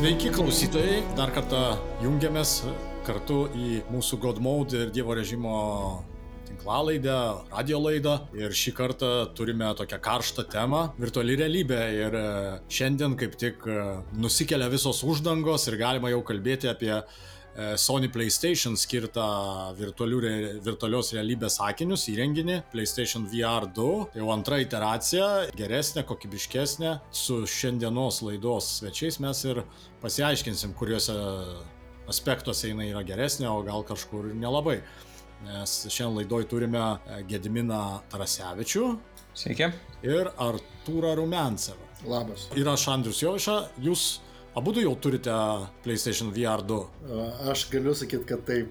Sveiki klausytojai, dar kartą jungiamės kartu į mūsų Godmode ir Dievo režimo tinklalaidę, radio laidą. Ir šį kartą turime tokią karštą temą - virtuali realybė. Ir e, šiandien kaip tik e, nusikelia visos uždangos ir galima jau kalbėti apie Sony PlayStation skirtą virtualios realybės akinius įrenginį PlayStation VR 2. Jau antra iteracija, geresnė, kokybiškesnė. Su šiandienos laidos svečiais mes ir pasiaiškinsim, kuriuose aspektuose jinai yra geresnė, o gal kažkur nelabai nes šiandien laidoj turime e, Gediminą Tarasevičių. Sveiki. Ir Artūrą Rumensevą. Labas. Ir aš Andrius Joviša, jūs abu jau turite PlayStation VR 2. Aš galiu sakyti, kad taip.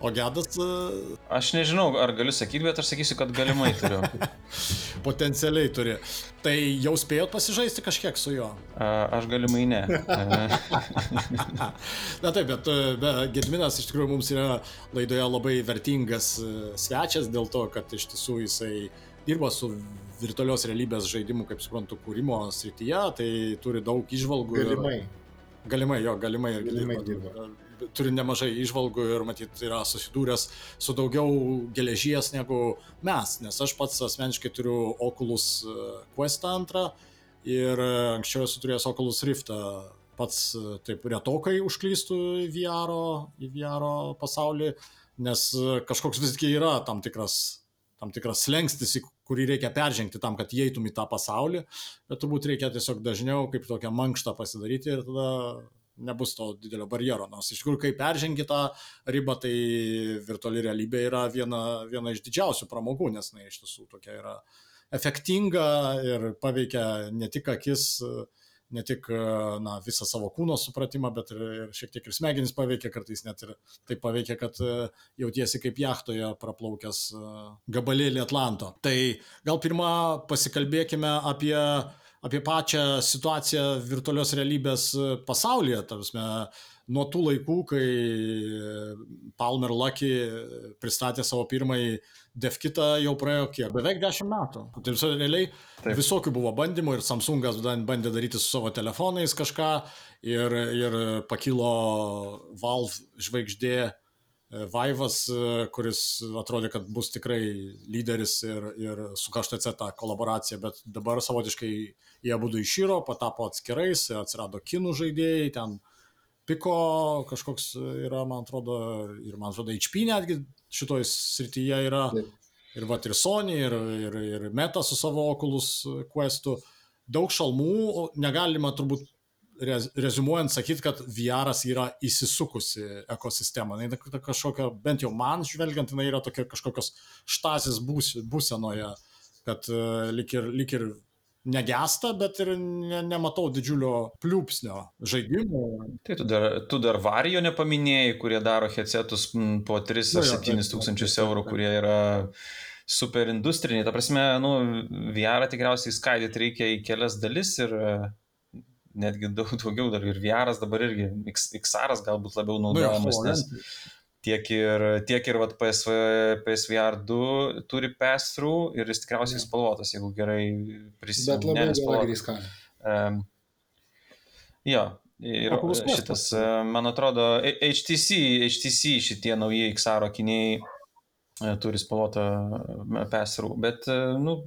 O gedas. E, aš nežinau, ar galiu sakyti, bet aš sakysiu, kad galimai turiu. Potencialiai turi. Tai jau spėjot pasižaisti kažkiek su juo? Aš galimai ne. Na taip, bet, bet Gedminas iš tikrųjų mums yra laidoje labai vertingas e, svečias dėl to, kad iš tiesų jisai dirba su virtualios realybės žaidimų, kaip suprantu, kūrimo srityje, tai turi daug išvalgų. Galimai. Ir... Galimai, jo, galimai ir galimai dirba. turi nemažai išvalgų ir matyt yra susidūręs su daugiau geležies negu mes, nes aš pats asmeniškai turiu Oculus e, Quest 2 ir e, anksčiau esu turėjęs Oculus Rift, pats e, taip retokai užklystų į VR, į VR pasaulį, nes kažkoks visgi yra tam tikras tam tikras slengstis, kurį reikia peržengti tam, kad įeitum į tą pasaulį, bet turbūt reikia tiesiog dažniau kaip tokią mankštą pasidaryti ir tada nebus to didelio barjero. Nors iš tikrųjų, kai peržengi tą ribą, tai virtuali realybė yra viena, viena iš didžiausių pramogų, nes jinai iš tiesų tokia yra efektinga ir paveikia ne tik akis, ne tik na, visą savo kūno supratimą, bet ir, ir šiek tiek ir smegenis paveikia, kartais net ir taip paveikia, kad jautiesi kaip jachtoje praplaukęs gabalėlį Atlanto. Tai gal pirmą pasikalbėkime apie apie pačią situaciją virtualios realybės e, pasaulyje. Tarpsme, nuo tų laikų, kai Palmer Lucky pristatė savo pirmąjį DevKitą, jau praėjo kiek? Beveik 10 metų. Tai visai realiai Taip. visokių buvo bandymų ir Samsungas bandė daryti su savo telefonais kažką ir, ir pakilo Valve žvaigždė Vaivas, e, kuris atrodė, kad bus tikrai lyderis ir, ir su KTC tą kolaboraciją, bet dabar savotiškai jie būtų išyro, patapo atskirais, atsirado kinų žaidėjai, ten piko kažkoks yra, man atrodo, ir man atrodo, HP netgi šitoj srityje yra. Taip. Ir va, ir Sony, ir, ir, ir Meta su savo Oculus Questu. Daug šalmų, negalima turbūt rezumuojant sakyti, kad VR yra įsisukusi ekosistema. Tai kažkokia, bent jau man žvelgiant, jinai yra tokia kažkokios štazis būs, būsenoje, kad uh, lik ir, lik ir negesta, bet ir ne, nematau didžiulio pliūpsnio žaidimų. Tai tu dar, tu dar varijo nepaminėjai, kurie daro headsetus po 3 ar 7 tūkstančius eurų, kurie yra super industriniai. Ta prasme, nu, VR tikriausiai skaidyti reikia į kelias dalis ir netgi daug daugiau dar ir VR dabar irgi, XR galbūt labiau nu naudojamas, nu, nes tiek ir, tiek ir vat, PSV, PSVR 2 turi pass-through ir jis tikriausiai ja. spalvotas, jeigu gerai prisimenu. Bet labai gerai skalė. Um, jo, ir šitas, man atrodo, HTC, HTC šitie nauji XR akiniai e, turi spalvotą pass-through, bet, e, nu,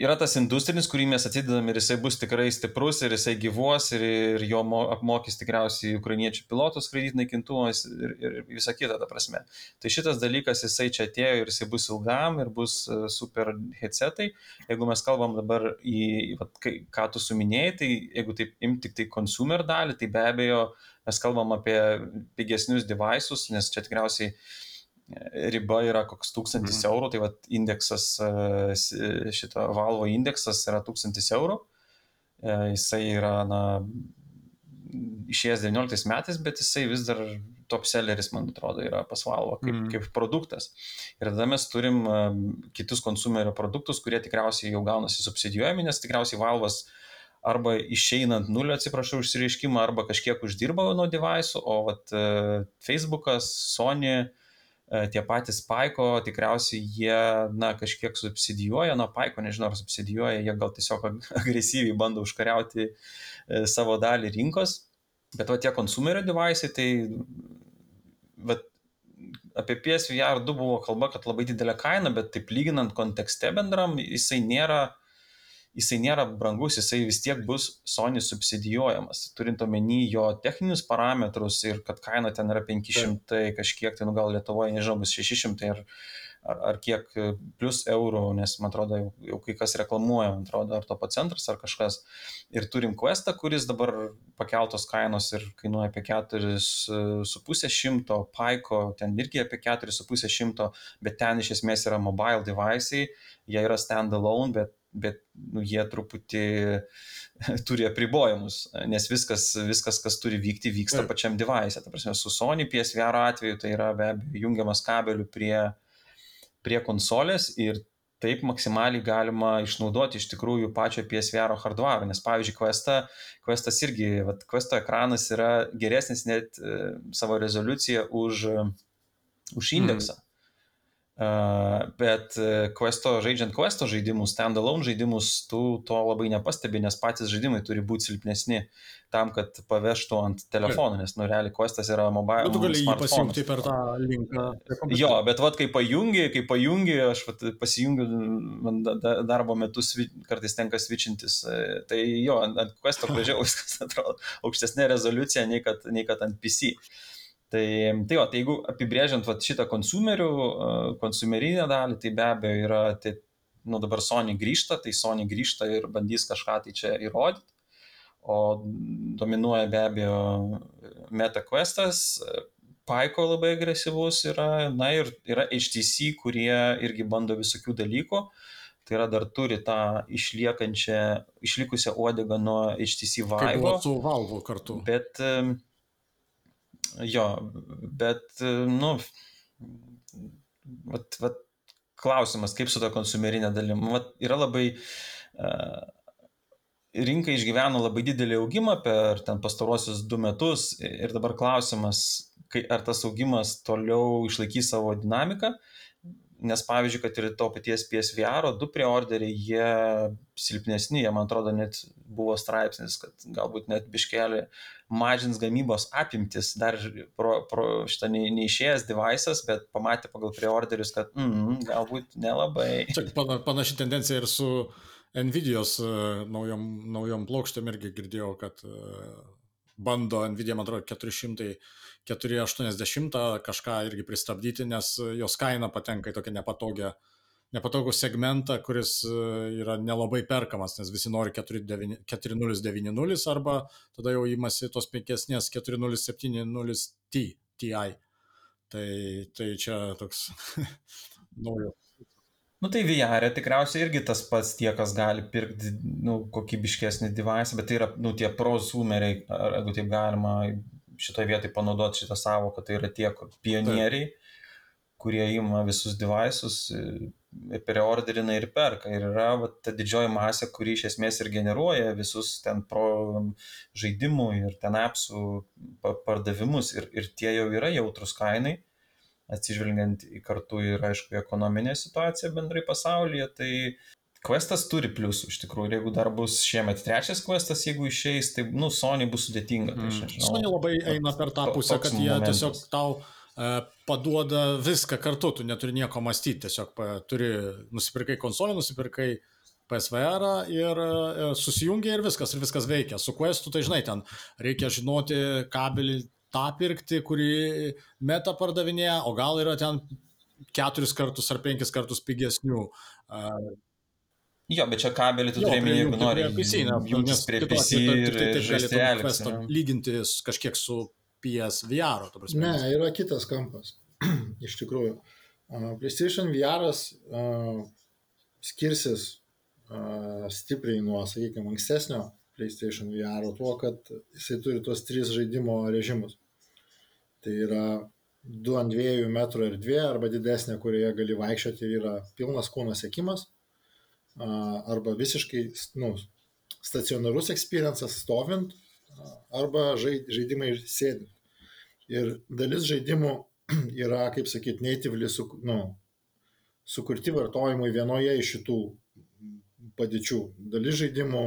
yra tas industrinis, kurį mes atidedam ir jisai bus tikrai stiprus ir jisai gyvuos ir, ir jo apmokys tikriausiai ukrainiečių pilotus skraidyti naikintuvais ir, ir visą kitą, ta prasme. Tai šitas dalykas jisai čia atėjo ir jisai bus ilgam ir bus e, super headsetai. Jeigu mes kalbam dabar į, vat, ką tu suminėjai, tai jeigu taip imti tik tai consumer dalį, tai be abejo mes kalbam apie pigesnius devices, nes čia tikriausiai uh, riba yra koks tūkstantis mhm. eurų, tai vat indeksas, e, šito valvo indeksas yra tūkstantis eurų. E, jisai yra, na, išėjęs 19 metais, bet jisai vis dar top selleris, man atrodo, yra pas valvo kaip, mm. kaip produktas. Ir tada mes turim e, kitus konsumerio produktus, kurie tikriausiai jau gaunasi subsidijuojami, nes tikriausiai valvas arba išeinant nulio, atsiprašau, išsireiškimą, arba kažkiek uždirba nuo device'ų, o vat Facebookas, Sony, uh, tie patys Paiko, tikriausiai jie, na, kažkiek subsidijuoja, na, Paiko, nežinau, ar subsidijuoja, jie gal tiesiog agresyviai bando užkariauti savo dalį rinkos, bet va tie konsumerio devaisai, tai va, apie PSVR 2 buvo kalba, kad labai didelė kaina, bet taip lyginant kontekste bendram, jisai nėra, jisai nėra brangus, jisai vis tiek bus Sony subsidijuojamas, turint omeny jo techninius parametrus ir kad kaina ten yra 500 kažkiek, tai nu gal Lietuvoje, nežinau, bus 600 ir ar, ar kiek plus eurų, nes man atrodo, jau, jau kai kas reklamuoja, man atrodo, ar to pats centras ar kažkas. Ir turim Questą, kuris dabar pakeltos kainos ir kainuoja apie 4,5 šimto, Paiko ten irgi apie 4,5 šimto, bet ten iš esmės yra mobile device'ai, jie yra standalone, bet, bet nu, jie truputį turi apribojimus, nes viskas, viskas, kas turi vykti, vyksta Taip. pačiam device. Ta prasme, su Sony PSVR atveju tai yra be abejo jungiamas kabeliu prie prie konsolės ir taip maksimaliai galima išnaudoti iš tikrųjų pačio PSVR hardware, nes pavyzdžiui, Questa, Questas irgi, vat, Questo ekranas yra geresnis net e, savo rezoliuciją už, už mhm. indeksą. Mm. Uh, bet e, Questo, žaidžiant Questo žaidimus, standalone žaidimus, tu to labai nepastebi, nes patys žaidimai turi būti silpnesni tam, kad pavežtų ant telefono, nes, nu, realiai Questas yra mobile. Bet tu gali jį pasijungti per tą linką. Jo, bet vad, kai pajungi, kai pajungi, aš vat, pasijungiu, man darbo metu kartais tenka svičintis, e, tai jo, ant, Questo gražiau viskas atrodo, aukštesnė rezoliucija nei kad, nei kad ant PC. Tai, tai, jo, tai jeigu apibrėžiant vat, šitą konsumerių, konsumerinę dalį, tai be abejo yra, tai, nu dabar Sony grįžta, tai Sony grįžta ir bandys kažką tai čia įrodyti o dominuoja be abejo MetaQuestas, Paiko labai agresyvus yra, na ir yra HTC, kurie irgi bando visokių dalykų. Tai yra dar turi tą išliekančią, išlikusią uodegą nuo HTC Vive. Su Valvo kartu. Bet, jo, bet, nu, vat, vat, klausimas, kaip su to konsumerinė dalim. Vat, yra labai uh, rinka išgyveno labai didelį augimą per ten pastaruosius du metus ir dabar klausimas, kai, ar tas augimas toliau išlaikys savo dinamiką, nes pavyzdžiui, kad ir to paties PSVR, du preorderiai, jie silpnesni, jie man atrodo net buvo straipsnis, kad galbūt net biškelį mažins gamybos apimtis, dar pro, pro šitą ne, neišėjęs devices, bet pamatė pagal preorderius, kad mm, galbūt nelabai. Čia panaši tendencija ir su uh, Nvidios e, naujom, naujom plokštėm irgi girdėjau, kad e, bando Nvidia, man atrodo, 400, 480 kažką irgi pristabdyti, nes jos kaina patenka į tokią nepatogią, nepatogų segmentą, kuris e, yra nelabai perkamas, nes visi nori 4090 arba tada jau įmasi tos penkesnės 4070 Ti. Tai, tai čia toks naujas Nu tai VR tikriausiai irgi tas pats tie, kas gali pirkti nu, kokybiškesnį device, bet tai yra nu, tie prosumeriai, ar jeigu taip galima šitoje vietoje panaudoti šitą savoką, tai yra tie pionieriai, kurie ima visus devices, preorderina ir perka. Ir yra va, ta didžioji masė, kuri iš esmės ir generuoja visus ten pro žaidimų ir ten appsų pardavimus. Ir, ir tie jau yra jautrus kainai atsižvelgiant į kartu ir, aišku, ekonominę situaciją bendrai pasaulyje, tai Questas turi pliusų iš tikrųjų ir jeigu dar bus šiemet trečias Questas, jeigu išeis, tai, nu, Sony bus sudėtinga. Tai mm. Sony labai eina per tą pusę, kad jie momentas. tiesiog tau e, paduoda viską kartu, tu neturi nieko mąstyti, tiesiog turi, nusipirkai konsolę, nusipirkai PSVR ir e, susijungia ir viskas, ir viskas veikia. Su Questu, tai žinai, ten reikia žinoti kabelį tą pirkti, kurį meta pardavinėja, o gal yra ten keturis kartus ar penkis kartus pigesnių. Jo, bet čia kabelį tu turi minėti, jeigu nori. PC, nes prie PC ir taip žaisti Questą lyginti kažkiek su PSVR. Ne, yra kitas kampas. Iš tikrųjų. PlayStation VR uh, skirsis uh, stipriai nuo, sakykime, ankstesnio PlayStation VR tuo, kad jisai turi tuos tris žaidimo režimus. Tai yra 2 ant 2 metrų erdvė arba didesnė, kurioje gali vaikščioti ir yra pilnas kūno sėkimas, arba visiškai nu, stacionarus experiences stovint, arba žaidimai sėdint. Ir dalis žaidimų yra, kaip sakyti, natively su, nu, sukurti vartojimui vienoje iš šitų padėčių. Dalis žaidimų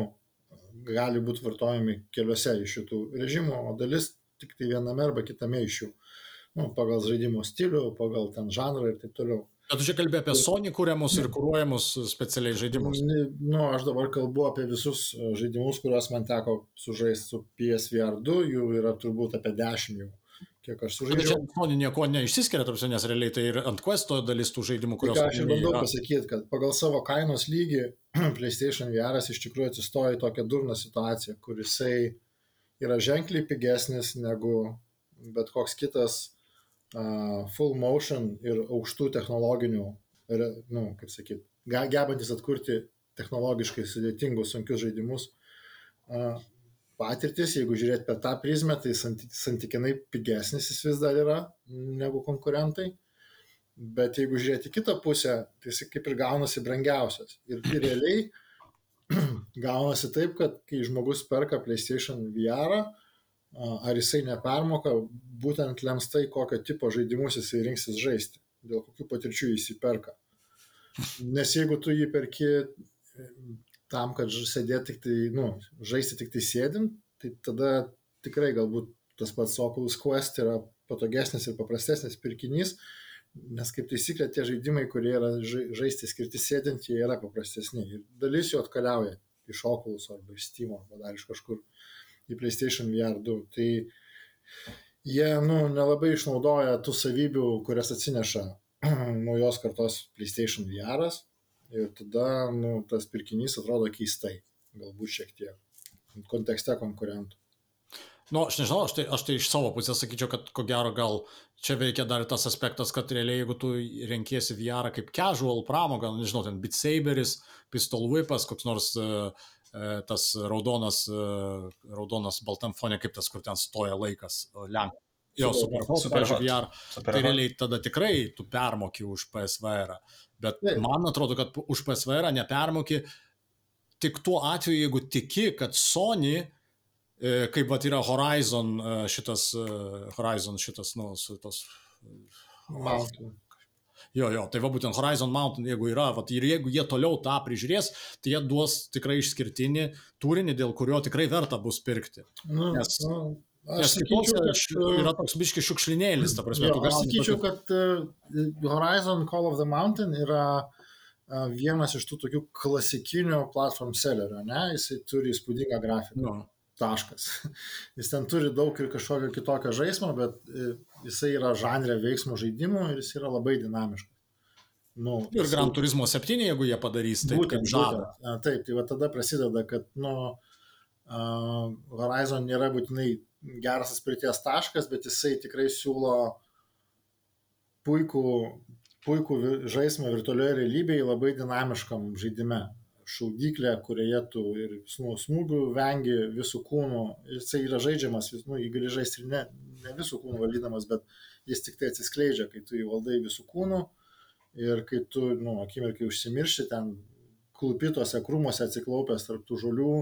gali būti vartojami keliose iš šitų režimų, o dalis tik tai viename arba kitame iš jų. Nu, pagal žaidimo stilių, pagal ten žanrą ir taip toliau. Bet tu čia kalbė apie Sony kūriamus ir kūruojamus specialiai žaidimus. Nu, aš dabar kalbu apie visus žaidimus, kuriuos man teko sužaisti su PSVR 2, jų yra turbūt apie 10 jau kiek aš sužaidžiau. Čia Sony nieko neišsiskiria, tarsi, nes realiai tai ir ant questo dalis tų žaidimų, kuriuos... Tai aš ir bandau pasakyti, kad pagal savo kainos lygį PlayStation VR iš tikrųjų atsistoja į tokią durną situaciją, kur jisai yra ženkliai pigesnis negu bet koks kitas uh, full motion ir aukštų technologinių, nu, kaip sakyt, gebantis atkurti technologiškai sudėtingus, sunkius žaidimus. Uh, patirtis, jeigu žiūrėt per tą prizmę, tai santykinai pigesnis jis vis dar yra negu konkurentai. Bet jeigu žiūrėti kitą pusę, tai jis kaip ir gaunasi brangiausias. Ir realiai gaunasi taip, kad kai žmogus perka PlayStation VR, ar jisai nepermoka, būtent lems tai, kokio tipo žaidimus jisai rinksis žaisti, dėl kokių patirčių jis įperka. Nes jeigu tu jį perki tam, kad sėdėti tik tai, nu, žaisti tik tai sėdint, tai tada tikrai galbūt tas pats Oculus Quest yra patogesnis ir paprastesnis pirkinys, nes kaip taisyklė tie žaidimai, kurie yra žaisti skirti sėdint, jie yra paprastesni. Ir dalis jų atkeliauja iš Oculus arba iš Steam arba dar iš kažkur į PlayStation VR 2. Tai jie, nu, nelabai išnaudoja tų savybių, kurias atsineša naujos kartos PlayStation VR. -as ir tada nu, tas pirkinys atrodo keistai, galbūt šiek tiek kontekste konkurentų. Nu, aš nežinau, aš tai, aš tai iš savo pusės sakyčiau, kad ko gero gal čia veikia dar tas aspektas, kad realiai jeigu tu renkiesi VR kaip casual pramogą, nu, nežinau, ten Beat Saberis, Pistol Whipas, koks nors uh, tas raudonas, uh, raudonas baltam fone, kaip tas, kur ten stoja laikas, lenk. Jo, super, super, super VR. Super tai realiai tada tikrai tu permoki už PSVR. -ą. Bet Taip. man atrodo, kad už PSVR nepermoki tik tuo atveju, jeigu tiki, kad Sony, e, kaip pat yra Horizon e, šitas, e, Horizon šitas, nu, tos... Mountain. Jo, jo, tai va būtent Horizon Mountain, jeigu yra, va, ir jeigu jie toliau tą prižiūrės, tai jie duos tikrai išskirtinį turinį, dėl kurio tikrai verta bus pirkti. Nu, Nes, nu, Aš sakyčiau, kad yra toks biški šiukšlinėlis, ta prasme. Jo, aš sakyčiau, kad uh, Horizon Call of the Mountain yra uh, vienas iš tų tokių klasikinių platform sellerių, ne? Jisai turi įspūdingą grafiką. No. Taškas. Jis ten turi daug ir kažkokio kitokio žaidimo, bet jisai yra žanrė veiksmų žaidimų ir jis yra labai dinamiškas. Nu, ir jisai... Gran Turismo 7, jeigu jie padarys taip, būtent, žada. Taip, tai va tada prasideda, kad nu, uh, Horizon nėra būtinai geras atspirties taškas, bet jisai tikrai siūlo puikų, puikų žaidimą virtualioje realybėje labai dinamiškam žaidime. Šaudyklė, kurioje tu ir nu, smūgių vengi visų kūnų, jisai yra žaidžiamas, nu, jį gali žaisti ir ne, ne visų kūnų valdydamas, bet jis tik tai atsiskleidžia, kai tu jį valdai visų kūnų ir kai tu, nu, akimirkai užsimiršti ten klupitose krūmose atsiklaupęs tarp tų žolių,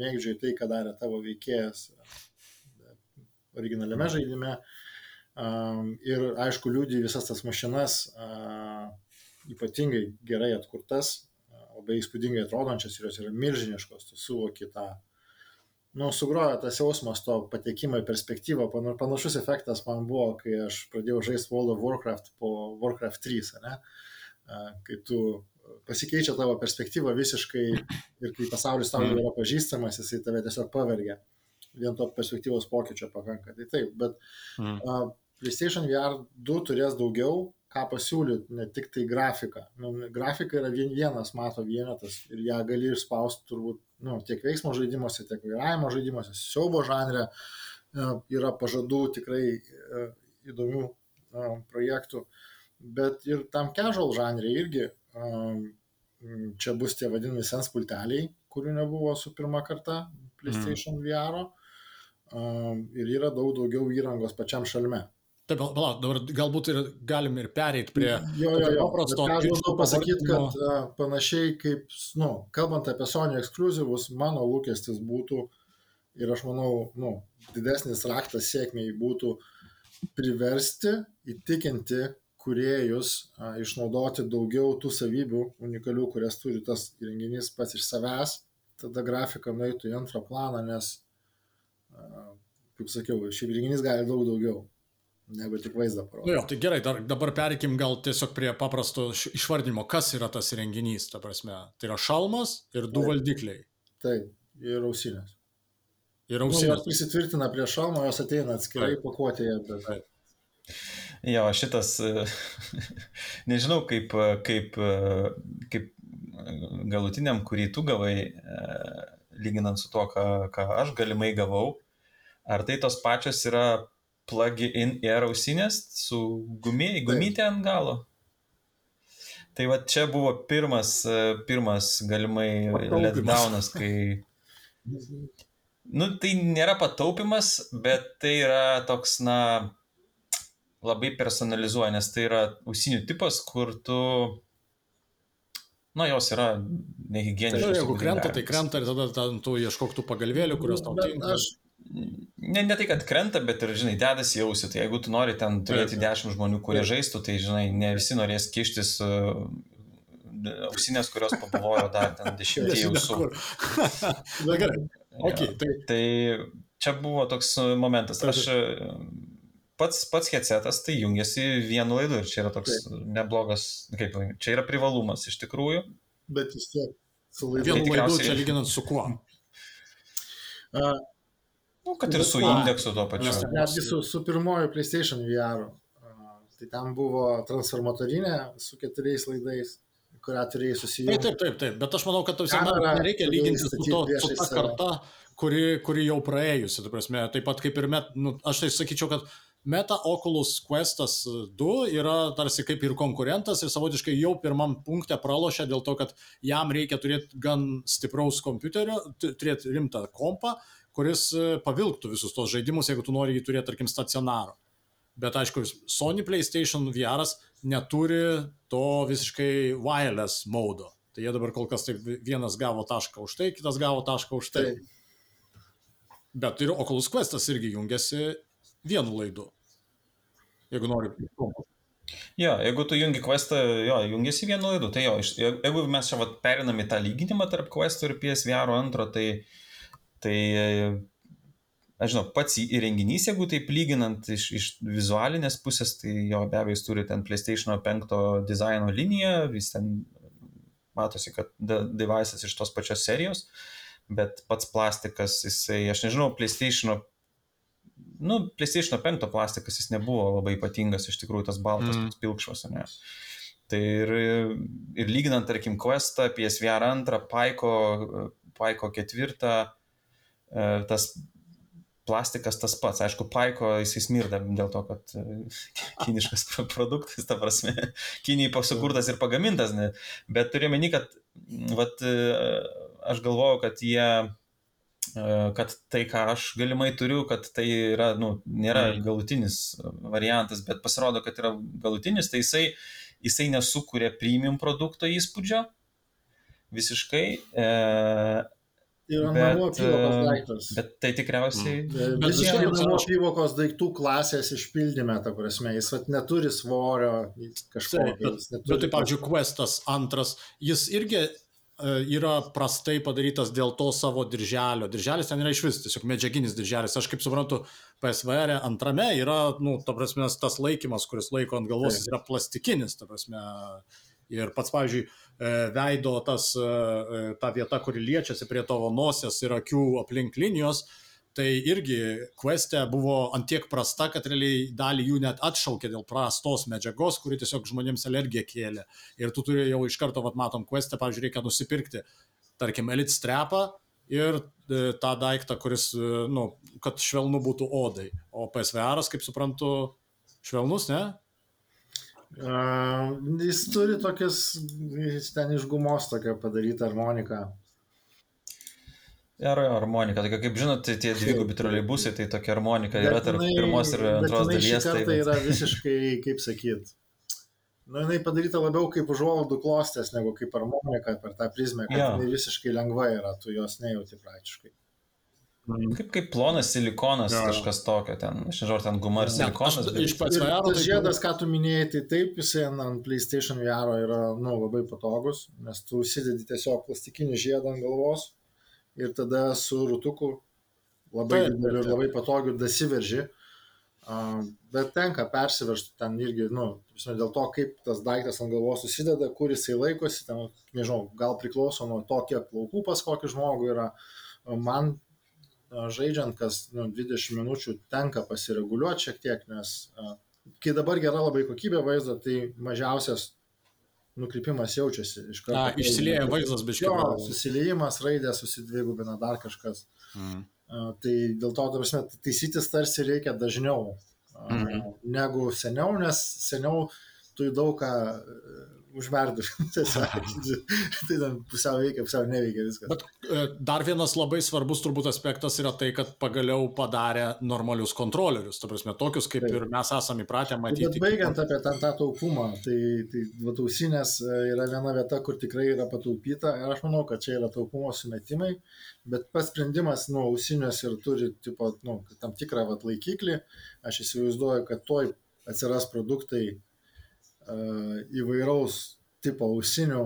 mėgdžiai tai, ką darė tavo veikėjas originaliame žaidime. Ir aišku, liūdį visas tas mašinas, ypatingai gerai atkurtas, labai įspūdingai atrodančias ir jos yra milžiniškos, tu suvoki tą, nu, sugrojo tas jausmas to patekimo į perspektyvą, panašus efektas man buvo, kai aš pradėjau žaisti World of Warcraft po Warcraft 3, ne? kai tu pasikeičia tavo perspektyva visiškai ir kai pasaulis tau mm. yra pažįstamas, jisai tave tiesiog pavergia vien to perspektyvos pokyčio pakanka. Tai taip, bet mm. uh, PlayStation VR 2 turės daugiau ką pasiūlyti, ne tik tai grafiką. Nu, grafika yra vien, vienas mato vienetas ir ją gali išspausti turbūt nu, tiek veiksmo žaidimuose, tiek vairavimo žaidimuose, siaubo žanre. Uh, yra pažadų tikrai uh, įdomių uh, projektų, bet ir tam casual žanrė irgi čia bus tie vadinami sens pulteliai, kurių nebuvo su pirmą kartą PlayStation mm. VR. -o ir yra daug daugiau įrangos pačiam šalme. Taip, palauk, dabar galbūt ir galim ir pereiti prie jo, jo, jo. paprasto. Aš noriu pasakyti, kad a, panašiai kaip, nu, kalbant apie Sony ekskluzyvus, mano lūkestis būtų ir aš manau, nu, didesnis raktas sėkmiai būtų priversti, įtikinti kuriejus a, išnaudoti daugiau tų savybių unikalių, kurias turi tas įrenginys pats iš savęs, tada grafika nueitų į antrą planą, nes, kaip sakiau, šiaip įrenginys gali daug daugiau negu tik vaizdą parodyti. Nu jo, tai gerai, dar, dabar perikim gal tiesiog prie paprasto išvardinimo, kas yra tas renginys, ta prasme. Tai yra šalmas ir du Taip. valdikliai. Taip, ir ausinės. Ir Nu, jos ausinės. prisitvirtina prie šalmo, jos ateina atskirai pakuotėje, bet Taip. Jo, šitas, nežinau, kaip, kaip, kaip galutiniam, kurį tu gavai, lyginant su tuo, ką, ką aš galimai gavau, ar tai tos pačios yra plug-in air ausinės su gumė, gumytė ant galo? Tai va čia buvo pirmas, e, pirmas galimai letdownas, kai... Nu, tai nėra pataupimas, bet tai yra toks, na, labai personalizuoja, nes tai yra ausinių tipas, kur tu, na, jos yra Tai nehigieniškos. jeigu jeigu krenta, tai krenta ir tada ten tu ieškok tų pagalvėlių, kurios tau Bet tinka. aš, Ne, ne tai, kad krenta, bet ir, žinai, dedasi jausi. Tai jeigu tu nori ten turėti Taip, taip. dešimt žmonių, kurie žaistų, tai, žinai, ne visi norės kištis uh, ausinės, kurios pabavojo dar ten dešimtį jausų. Na gerai, ok, tai Tai čia buvo toks uh, momentas. Taip, Aš uh, pats, pats headsetas tai jungiasi vienu laidu ir čia yra toks neblogas, kaip, čia yra privalumas iš tikrųjų. bet vis tiek su laidu. vienu laidu čia lyginant su kuo. A, Nu, kad ir su indeksu tuo pačiu. Nes- Netgi su, su pirmoju PlayStation VR. a, Tai ten buvo transformatorinė su keturiais laidais, kurią turėjai Taip, susijungti. taip, taip, taip, bet aš manau, kad tau nereikia lyginti su, to, su ta karta, kuri, kuri jau praėjusi, ta prasme, taip pat kaip ir met, nu, aš tai sakyčiau, kad Meta Oculus Questas 2 yra tarsi kaip ir konkurentas ir savotiškai jau pirmam punkte pralošia dėl to, kad jam reikia turėti gan stipraus kompiuterio, tu- turėti rimtą kompą, kuris e, pavilktų visus tos žaidimus, jeigu tu nori jį turėti, tarkim, stacionarą. Bet aišku, Sony PlayStation VR neturi to visiškai wireless modo. Tai jie dabar kol kas taip vienas gavo tašką už tai, kitas gavo tašką už tai. Taip. Bet ir Oculus Questas irgi jungiasi vienu laidu. Jeigu nori. Jo, jeigu tu jungi questą, jo, jungiasi vienu laidu, tai jo, iš, jeigu mes čia vat, perinam į tą lyginimą tarp questo ir PSVR 2, tai, tai, aš žinau, pats įrenginys, jeigu taip lyginant iš, iš vizualinės pusės, tai jo, be abejo, jis turi ten PlayStation 5 dizaino liniją, vis ten matosi, kad de- devices iš tos pačios serijos, bet pats plastikas, jisai, aš nežinau, PlayStation nu, PlayStation 5 plastikas jis nebuvo labai ypatingas, iš tikrųjų tas baltas, Mm. pilkšvas, ne. Tai ir, ir lyginant, tarkim, Questą, PSVR 2, Paiko, Paiko 4, e, tas plastikas tas pats. Aišku, Paiko jisai smirda dėl to, kad e, kiniškas pro- produktas, ta prasme, Kinijai pasukurtas ir pagamintas, ne. bet turiu meni, kad vat, e, aš galvojau, kad jie e, kad tai, ką aš galimai turiu, kad tai yra, nu, nėra Mm. galutinis variantas, bet pasirodo, kad yra galutinis, tai jisai, jisai nesukuria premium produkto įspūdžio visiškai, e, Ir Bet, namų apyvokos e, daiktas. bet tai tikriausiai... Bet Bet visiškai namų apyvokos daiktų klasės išpildyme, ta prasme, jis vat, neturi svorio kažko. Taip, bet, bet tai, pavyzdžiui, Questas antras, jis irgi e, yra prastai padarytas dėl to savo dirželio. Dirželis ten yra iš vis tiesiog medžiaginis dirželis. Aš kaip suprantu, PSVR antrame yra, nu, ta prasme, tas laikymas, kuris laiko ant galvos, jis yra plastikinis, ta prasme. Ir pats, pavyzdžiui, e, veido tas, e, e, ta vieta, kuri liečiasi prie tavo nosies ir akių aplink linijos, tai irgi Queste buvo antiek prasta, kad realiai dalį jų net atšaukė dėl prastos medžiagos, kuri tiesiog žmonėms alergiją kėlė. Ir tu turi jau iš karto, vat, matom, Queste, pavyzdžiui, reikia nusipirkti, tarkim, Elite strepą ir tą daiktą, kuris, nu, kad švelnu būtų odai. O PSVR, kaip suprantu, švelnus, ne? Uh, jis turi tokias, jis ten iš gumos tokia padaryta harmonika. Ar harmonika, tokia kaip žinot, tai tie dvigubi troleibusai, tai tokia harmonika yra tarp jinai- pirmos ir bet antros dalies. Tai, kartą yra visiškai, kaip sakyt, nu, jinai padaryta labiau kaip užuolaidų klostės, negu kaip harmonika per tą prizmę, kad Jo. jinai visiškai lengva yra, tu jos nejauti praktiškai. Kaip, kaip plonas silikonas, ja. kažkas tokio ten, aš nežinau, ten guma ar silikonas. Bet... Iš pats VR. Tas žiedas, ką tu minėjai, tai taip, jisai ant PlayStation VR yra nu, labai patogus, nes tu užsidedi tiesiog plastikinį žiedą ant galvos ir tada su rutuku labai dideliu ir labai patogiu dasiverži. Bet tenka persiveršti ten irgi, nu, dėl to, kaip tas daiktas ant galvos susideda, kur jisai laikosi, ten, nežinau, gal priklauso nuo to, kiek plaukų pas kokį žmogų yra. Man žaidžiant kas nu, 20 minučių tenka pasireguliuoti šiek tiek, nes kai dabar gera labai kokybė vaizdo, tai mažiausias nukrypimas jaučiasi iš karto. Na, išsilieja vaizdas biškiai. Jo, susiliejimas, raidė susidvigubina dar kažkas. Mm. Tai dėl to, tarsi, taisytis tarsi reikia dažniau mm. negu seniau, nes seniau tu į daug ką užverdu. tai ten pusiau veikia, pusiau neveikia viskas. Bet e, dar vienas labai svarbus turbūt aspektas yra tai, kad pagaliau padarė normalius kontrolierius. Ta prasme, tokius, kaip Taip. ir mes esame įpratę matyti. Bet baigiant apie tą, tą taupumą, tai, tai vatausinės e, yra viena vieta, kur tikrai yra pataupyta ir aš manau, kad čia yra taupumo sumetimai, bet pats sprendimas, nu, ausinės ir turi, tipo, nu, tam tikrą vat, laikiklį, aš įsivaizduoju, kad toj atsiras produktai įvairaus tipo ausinių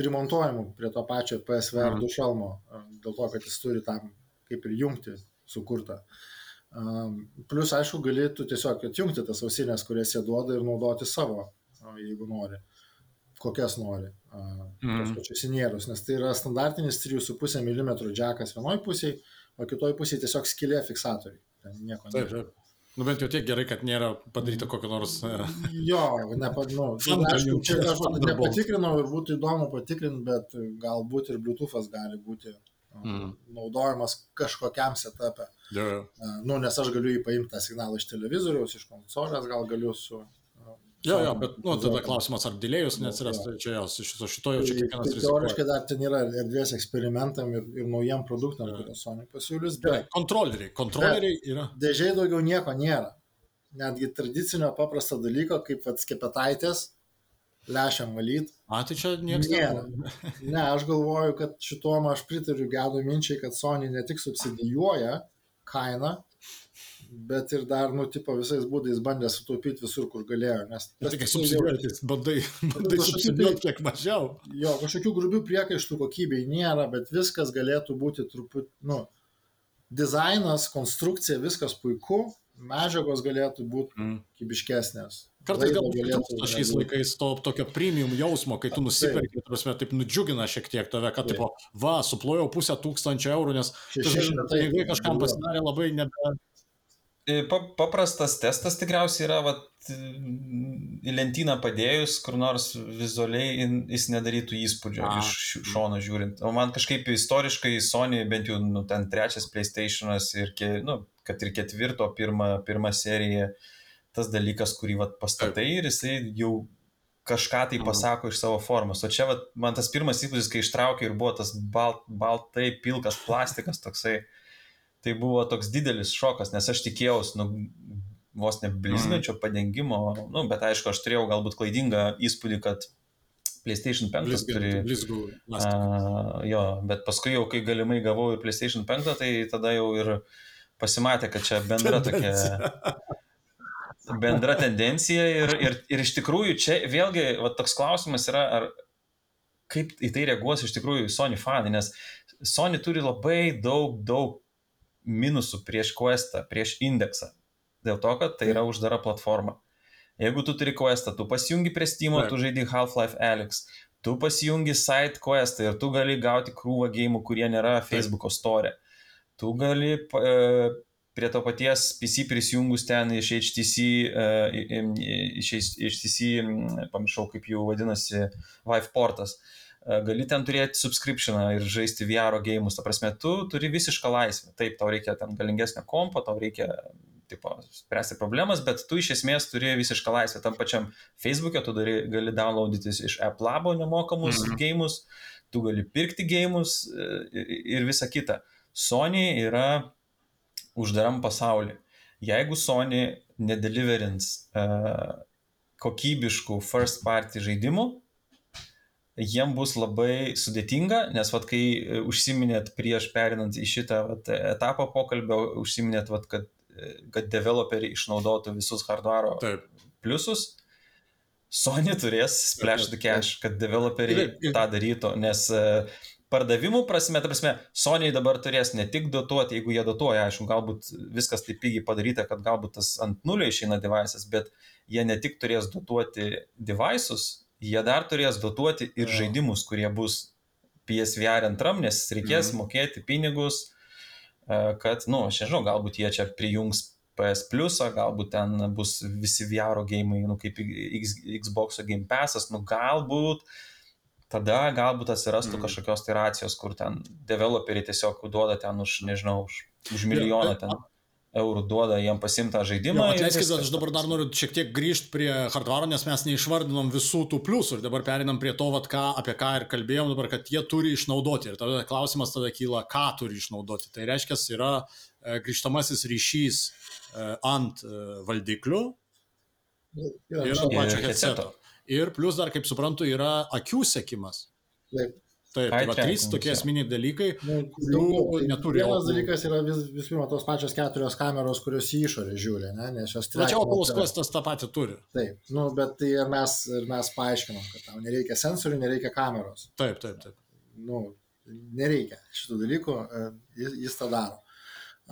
primontuojamų prie to pačio PSVR 2 mhm. šalmo, dėl to, kad jis turi tam kaip ir jungti sukurtą. Plus, aišku, galėtų tiesiog atjungti tas ausinės, kurias jie duoda ir naudoti savo, jeigu nori, kokias nori, mm. tos pačius inierus, nes tai yra standartinis 3,5 mm džekas vienoje pusėje, o kitoje pusėje tiesiog skilė fiksatoriai. Ten nieko nėra. Taip, taip. Nu bent jau tiek gerai, kad nėra padaryta kokio nors. E, jo, nepa, nu, aišku, čia aš nepatikrinau ir būtų įdomu patikrinti, bet galbūt ir Bluetooth'as gali būti mm. naudojamas kažkokiam setup'e. Jo, jo. Nu, nes aš galiu jį paimti tą signalą iš televizoriaus, iš konsolės, gal galiu su Jo, jo, bet nu, tada klausimas, ar dėlėjus neatsiras, tai čia jos iš viso šito jau čia kiekvienas tai, rizikuoja. Teoriškai dar ten yra erdvės eksperimentam ir, ir naujam produktam, kuriuos Sony pasiūlys. Bet kontroleriai, kontroleriai yra. Dėžiai daugiau nieko nėra. Netgi tradicinio paprasto dalyko, kaip atskepetaitės, lešiam valyt. A, tai čia niekas nėra. ne, aš galvoju, kad šituom aš pritariu gedo minčiai, kad Sony ne tik subsidijuoja kainą, bet ir dar, nu, tipo, visais būdais bandė sutaupyti visur, kur galėjo. Nes tas tik subsidijuoti, bandai, bandai subsidijuoti kiek mažiau. Jo, kažkokių grubių priekaištų kokybei nėra, bet viskas galėtų būti truputį, nu, dizainas, konstrukcija, viskas puiku, medžiagos galėtų būti mm. kybiškesnės. Kartais gal trūksta šiais laikais to tokio premium jausmo, kai tu nusipirki, prasme, taip nudžiugina šiek tiek tave, kad, taip. tipo, va, suplojau pusę tūkstančio eurų, nes pinigai kažkam pasidarė labai nebe, Paprastas testas tikriausiai yra, vat, į lentyną padėjus, kur nors vizualiai jis nedarytų įspūdžio A. iš šono žiūrint. O man kažkaip istoriškai Sony, bent jau nu, ten trečias PlayStation'as ir, ke, nu, kad ir ketvirto pirma, pirma serija, tas dalykas, kurį vat, pastatai ir jisai jau kažką tai pasako iš savo formos. O čia vat, man tas pirmas įspūdis, kai ištraukė ir buvo tas balt, baltai pilkas plastikas toksai tai buvo toks didelis šokas, nes aš tikėjausi, nu, vos ne blizgančio mm. padengimo, nu, bet aišku, aš turėjau galbūt klaidingą įspūdį, kad PlayStation 5 Blizgant, turi. Blizgų, uh, jo, bet paskui jau, kai galimai gavau ir PlayStation 5, tai tada jau ir pasimatė, kad čia bendra tokia bendra tendencija ir, ir, ir iš tikrųjų čia vėlgi va, toks klausimas yra, ar kaip į tai reaguos iš tikrųjų Sony fanai, nes Sony turi labai daug, daug minusų prieš Questą, prieš indeksą. Dėl to, kad tai yra uždara platforma. Jeigu tu turi Questą, tu pasijungi prie Steam, tu žaidži Half-Life Alyx, tu pasijungi Side Questą ir tu gali gauti krūvą gėjimų, kurie nėra Facebook'o store. Tu gali e, prie to paties PC prisijungus ten iš HTC, e, iš HTC, pamiršau kaip jau vadinasi, Vive portas. E, gali ten turėti subscriptioną ir žaisti VR gėjimus, ta prasme, tu turi visišką laisvę. Taip, tau reikia ten galingesnio kompo, tau reikia tipo, spręsti problemas, bet tu iš esmės turi visišką laisvę. Tam pačiam Facebook'e tu dari, gali downloadytis iš App Labo nemokamus mm -hmm. gėjimus, tu gali pirkti gėjimus e, ir visa kita. Sony yra uždaram pasauliu. Jeigu Sony nedeliverins uh, kokybiškų first party žaidimų, jiem bus labai sudėtinga, nes vat, kai e, užsiminėt prieš perinant į šitą vat, etapą pokalbio, užsiminėt, vat, kad, e, kad developeriai išnaudotų visus hardware Taip. pliusus, Sony turės splash the cash, kad developeriai tą darytų, nes uh, pardavimų prasme, ta prasme, Sony dabar turės ne tik dotuoti, jeigu jie dotuoja, aišku, galbūt viskas taip pigiai padaryta, kad galbūt tas ant nulio išeina devices, bet jie ne tik turės dotuoti devices, jie dar turės dotuoti ir ja. žaidimus, kurie bus PSVR antram, nes reikės mhm. mokėti pinigus, e, kad, na, nu, aš nežinau, galbūt jie čia prijungs PS Plus, galbūt ten bus visi VR gėjimai, nu, kaip Xbox Game Passas, nu, galbūt tada galbūt atsirastų mm. kažkokios tai racijos, kur ten developeriai tiesiog duoda ten už, nežinau, už, už milijoną ten eurų duoda jiem pasimtą žaidimą. Atleiskit, aš dabar dar noriu šiek tiek grįžti prie hardware, nes mes neišvardinom visų tų pliusų ir dabar perinam prie to, vat, ką, apie ką ir kalbėjom dabar, kad jie turi išnaudoti. Ir tada klausimas tada kyla, ką turi išnaudoti. Tai reiškia, yra e, grįžtamasis ryšys e, ant e, valdiklių ir ant pačio headseto. Ir plus dar, kaip suprantu, yra akių sekimas. Taip. Taip, tai va trys tokie esminiai dalykai, nu, kurių tai neturi. Vienas dalykas yra vis, vis pirma tos pačios keturios kameros, kurios į išorę žiūri, ne, nes jos turi. Tačiau Oculus Questas tą patį turi. Taip, nu, bet tai ir mes, ir mes paaiškinom, kad tau nereikia sensorių, nereikia kameros. Taip, taip, taip. Nu, nereikia šitų dalykų, e, jis, jis tą daro.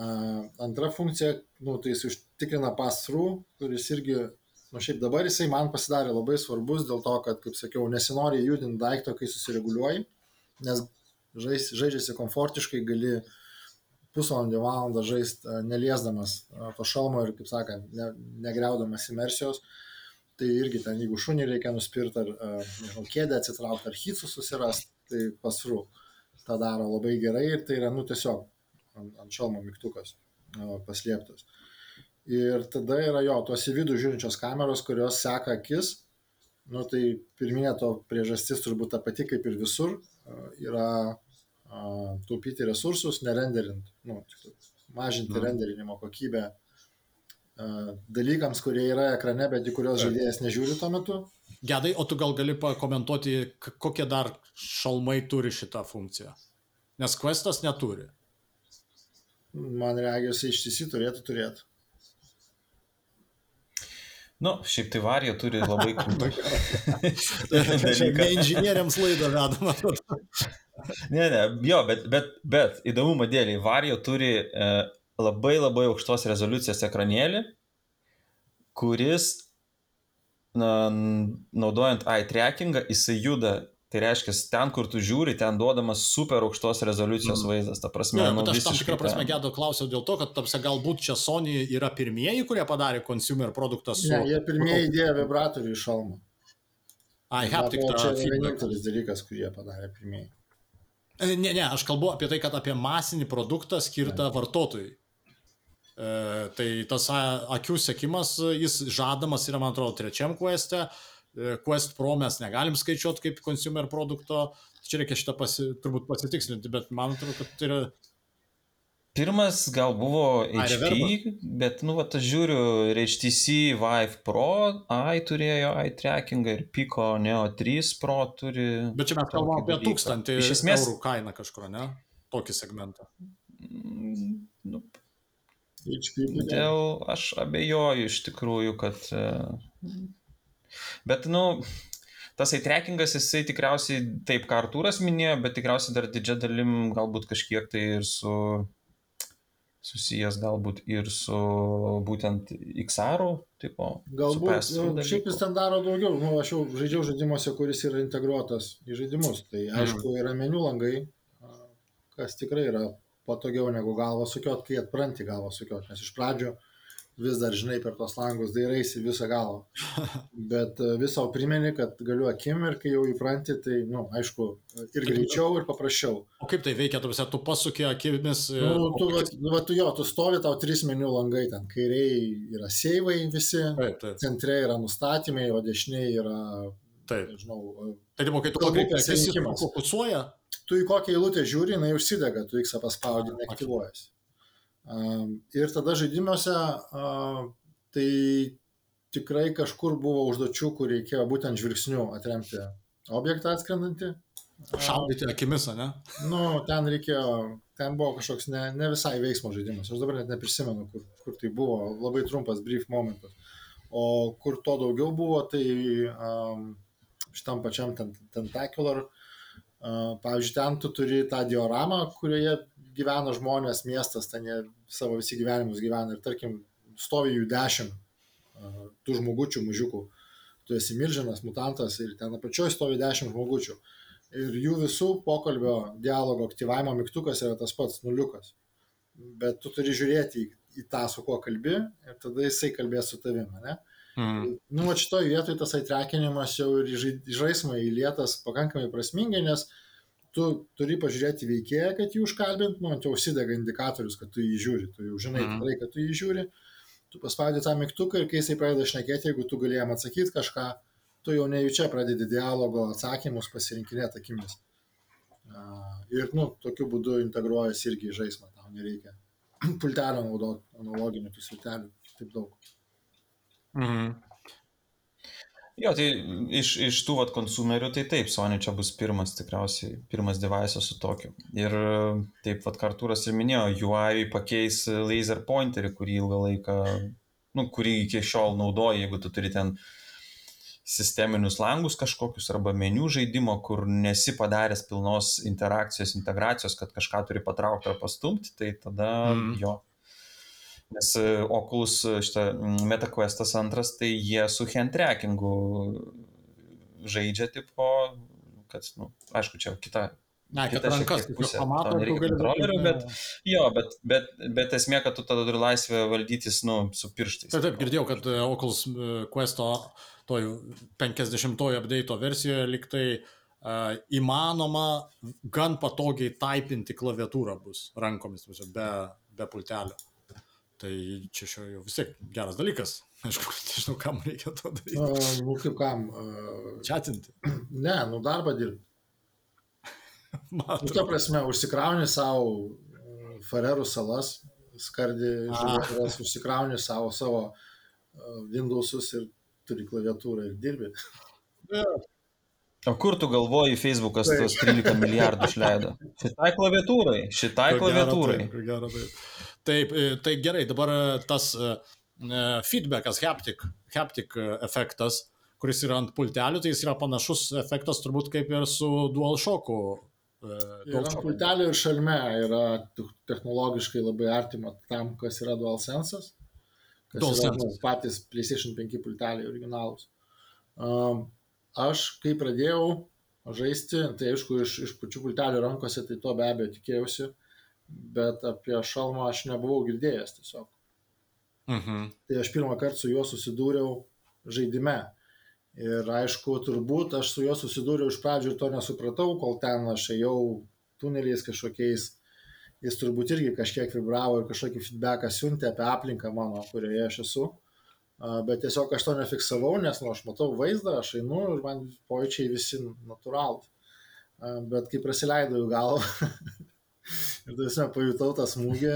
Uh, antra funkcija, nu, tai jis užtikrina pass-through, kuris irgi nu šiaip dabar jisai man pasidarė labai svarbus dėl to, kad, kaip sakiau, nesinori judinti daikto, kai susireguliuoji, nes žais, žaidžiasi komfortiškai, gali pusvalandį, valandą žaisti e, neliesdamas e, to šalmo ir, kaip sakant, ne, negriaudamas imersijos. Tai irgi ten, jeigu šunį reikia nuspirti ar, e, nežinau, kėdę atsitraukti ar hitsus susirasti, tai pasru tą daro labai gerai ir tai yra, nu, tiesiog ant, ant šalmo mygtukas paslėptas. Ir tada yra jo, tos į vidų žiūrinčios kameros, kurios seka akis. Nu, tai pirminė to priežastis turbūt ta pati kaip ir visur yra taupyti resursus, nerenderint, nu, mažinti mm. renderinimo kokybę dalykams, kurie yra ekrane, bet į kuriuos žaidėjas nežiūri tuo metu. Gedai, o tu gal gali pakomentuoti, kokie dar šalmai turi šitą funkciją? Nes Questas neturi. Man reagiuosi iš tiesų turėtų turėti. Nu, šiaip tai Varija turi labai krūtų. ne inžinieriams laidą vedama. ne, ne, jo, bet, bet, bet įdomumo dėliai, Varija turi e, labai labai aukštos rezoliucijos ekranėlį, kuris na, naudojant eye trackingą, jisai juda Tai reiškia, ten, kur tu žiūri, ten duodamas super aukštos rezoliucijos mm. vaizdas. Ta prasme, ja, nu, aš tam tikrą prasme gedo klausiau dėl to, kad tapsia, galbūt čia Sony yra pirmieji, kurie padarė consumer produktą su... Ne, jie pirmieji įdėjo vibratorių į šalmą. Ai, haptic. Tai čia vienintelis dalykas, kurį jie padarė pirmieji. E, ne, ne, aš kalbu apie tai, kad apie masinį produktą skirtą ne. vartotojui. E, tai tas akių sekimas, jis žadamas yra, man atrodo, trečiam queste. E, E, Quest Pro mes negalim skaičiuoti kaip consumer produkto, čia reikia šitą pasi, turbūt pasitikslinti, bet man atrodo, kad tai yra... Pirmas gal buvo HP, bet, nu, va, aš žiūriu, HTC Vive Pro, AI turėjo AI trackingą ir Pico Neo 3 Pro turi. Bet čia mes kalbame apie tūkstantį iš esmės eurų kainą kažkur, ne? Tokį segmentą. Mm, nu, Dėl aš abejoju iš tikrųjų, kad uh, Bet, nu, tas įtrekingas, jisai tikriausiai, taip, ką Artūras minėjo, bet tikriausiai dar didžia dalim galbūt kažkiek tai ir su susijęs galbūt ir su būtent XR, tipo. Galbūt, nu, šiaip jis ten daro daugiau, nu, aš jau žaidžiau žaidimuose, kuris yra integruotas į žaidimus, tai mhm. aišku, yra meniu langai, kas tikrai yra patogiau negu galvą sukiot, kai atpranti galvą sukiot, nes iš pradžio uh, vis dar, žinai, per tos langus dairaisi visą galvą. Bet e, visą primeni, kad galiu akim ir kai jau įpranti, tai, na, nu, aišku, ir greičiau, ir paprasčiau. O kaip tai veikia, tu, tu pasukė akimis? Ir... Nu, tu, va, nu, va, tu jo, tu stovi tau trys meniu langai, ten kairiai yra seivai visi, taip, taip. centre yra nustatymai, o dešiniai yra, taip. nežinau, e, tai tipo, kai tu pakreipi akis, fokusuoja. Tu į kokią eilutę žiūri, jinai užsidega, tu X paspaudi, neaktyvuojasi. Ir tada žaidimuose tai tikrai kažkur buvo užduočių, kur reikėjo būtent žvilgsniu atremti objektą atskrendantį. Šaudyti akimis, ne? Nu, ten reikėjo, ten buvo kažkoks ne, ne visai veiksmo žaidimas. Aš dabar net neprisimenu, kur, kur tai buvo. Labai trumpas, brief momentas. O kur to daugiau buvo, tai um, šitam pačiam Tentacular. Uh, pavyzdžiui, ten tu turi tą dioramą, kurioje gyvena žmonės, miestas, ten jie savo visi gyvenimus gyvena ir tarkim, stovi jų dešimt tų žmogučių, mažiukų. Tu esi milžinas, mutantas ir ten apačioje stovi dešimt žmogučių. Ir jų visų pokalbio dialogo aktyvavimo mygtukas yra tas pats nuliukas. Bet tu turi žiūrėti į, į tą, su kuo kalbi, ir tada jisai kalbės su tavimi, ne? Mm. Nu, o šitoje vietoje tas atrekinimas jau ir žaismą įlietas pakankamai prasmingai, nes tu turi pažiūrėti veikėją, kad jį užkalbint, nu, jau užsidega indikatorius, kad tu jį žiūri, tu jau žinai mm. tikrai, kad tu jį žiūri, tu paspaudi tą mygtuką ir kai jisai pradeda šnekėti, jeigu tu galėjai atsakyti kažką, tu jau nejučia pradedi dialogo atsakymus pasirinkinėti akimis. Ir, nu, tokiu būdu integruojasi irgi į žaismą, tau nereikia pultelio naudoti, analoginių tų siltelių, taip daug. Mhm. Jo, tai iš, iš tų vat konsumerių, tai taip, Sony čia bus pirmas, tikriausiai, pirmas devaisas su tokiu. Ir taip, vat Kartūras ir minėjo, UI pakeis laser pointerį, kurį ilgą laiką, nu, kurį iki šiol naudoji, jeigu tu turi ten sisteminius langus kažkokius arba meniu žaidimo, kur nesi padaręs pilnos interakcijos, integracijos, kad kažką turi patraukti ar pastumti, tai tada mm. jo, Nes e, Oculus e, šitą MetaQuestas antras, tai jie su hand trackingu žaidžia tipo, kad, nu, aišku, čia kita. Na, kad rankas pusė, pamato, nereikia kontrolerių, bet, jo, bet, bet, bet esmė, kad tu tada turi laisvę valdytis, nu, su pirštais. Taip, taip, girdėjau, kad e, Oculus Questo toj 50-ojo update versijoje liktai uh, įmanoma gan patogiai taipinti klaviatūrą bus rankomis, be, be pultelio. Tai čia šio jau vis tiek geras dalykas. Aišku, nežinau, kam reikia to daryti. Uh, nu, kaip kam? Uh, Čatinti. Ne, nu darbą dirbti. Nu, ta prasme, užsikrauni savo Farerų salas, skardį žuvėtras, užsikrauni savo savo Windowsus ir turi klaviatūrą ir dirbi. Yeah. O kur tu galvoji, Facebookas tos 13 milijardų išleido? Šitai klaviatūrai, šitai klaviatūrai. Ko gero, taip. Taip, e, tai gerai, dabar e, tas e, feedbackas, haptic, haptic efektas, kuris yra ant pultelių, tai jis yra panašus efektas turbūt kaip ir su DualShocku. Ant pultelių ir šalme yra technologiškai labai artima tam, kas yra DualSense. DualSense. Nu, patys PlayStation 5 pulteliai originalūs. Aš, kai pradėjau žaisti, tai aišku, iš, iš pačių pultelių rankose, tai to be abejo tikėjausi. Bet apie šalmą aš nebuvau girdėjęs tiesiog. Mhm. Tai aš pirmą kartą su juo susidūriau žaidime. Ir aišku, turbūt aš su juo susidūriau iš pradžių ir to nesupratau, kol ten aš ėjau tuneliais kažkokiais. Jis turbūt irgi kažkiek vibravo ir kažkokį feedbacką siuntė apie aplinką mano, kurioje aš esu. Bet tiesiog aš to nefiksavau, nes nu, aš matau vaizdą, aš einu ir man pojūčiai visi natūralūs. Bet kai prasileidau į galvą, Ir tuosme pajutau tą smūgį,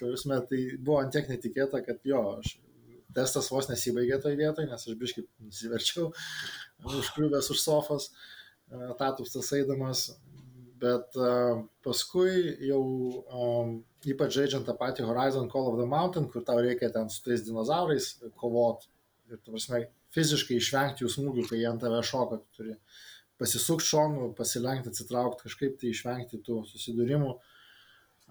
tuosme tai buvo ant tiek netikėta, kad jo, aš, testas vos nesibaigė toj vietoje, nes aš biškai nusiverčiau, užkliuvęs už sofos, tatupstas eidamas, bet uh, paskui jau ypač žaidžiant tą patį Horizon Call of the Mountain, kur tau reikia ten su tais dinozaurais kovot ir, tu prasme, fiziškai išvengti jų smūgių, kai jie ant tave šoka, tu turi pasisukti šonu, pasilenkti, atsitraukti, kažkaip tai išvengti tų susidūrimų.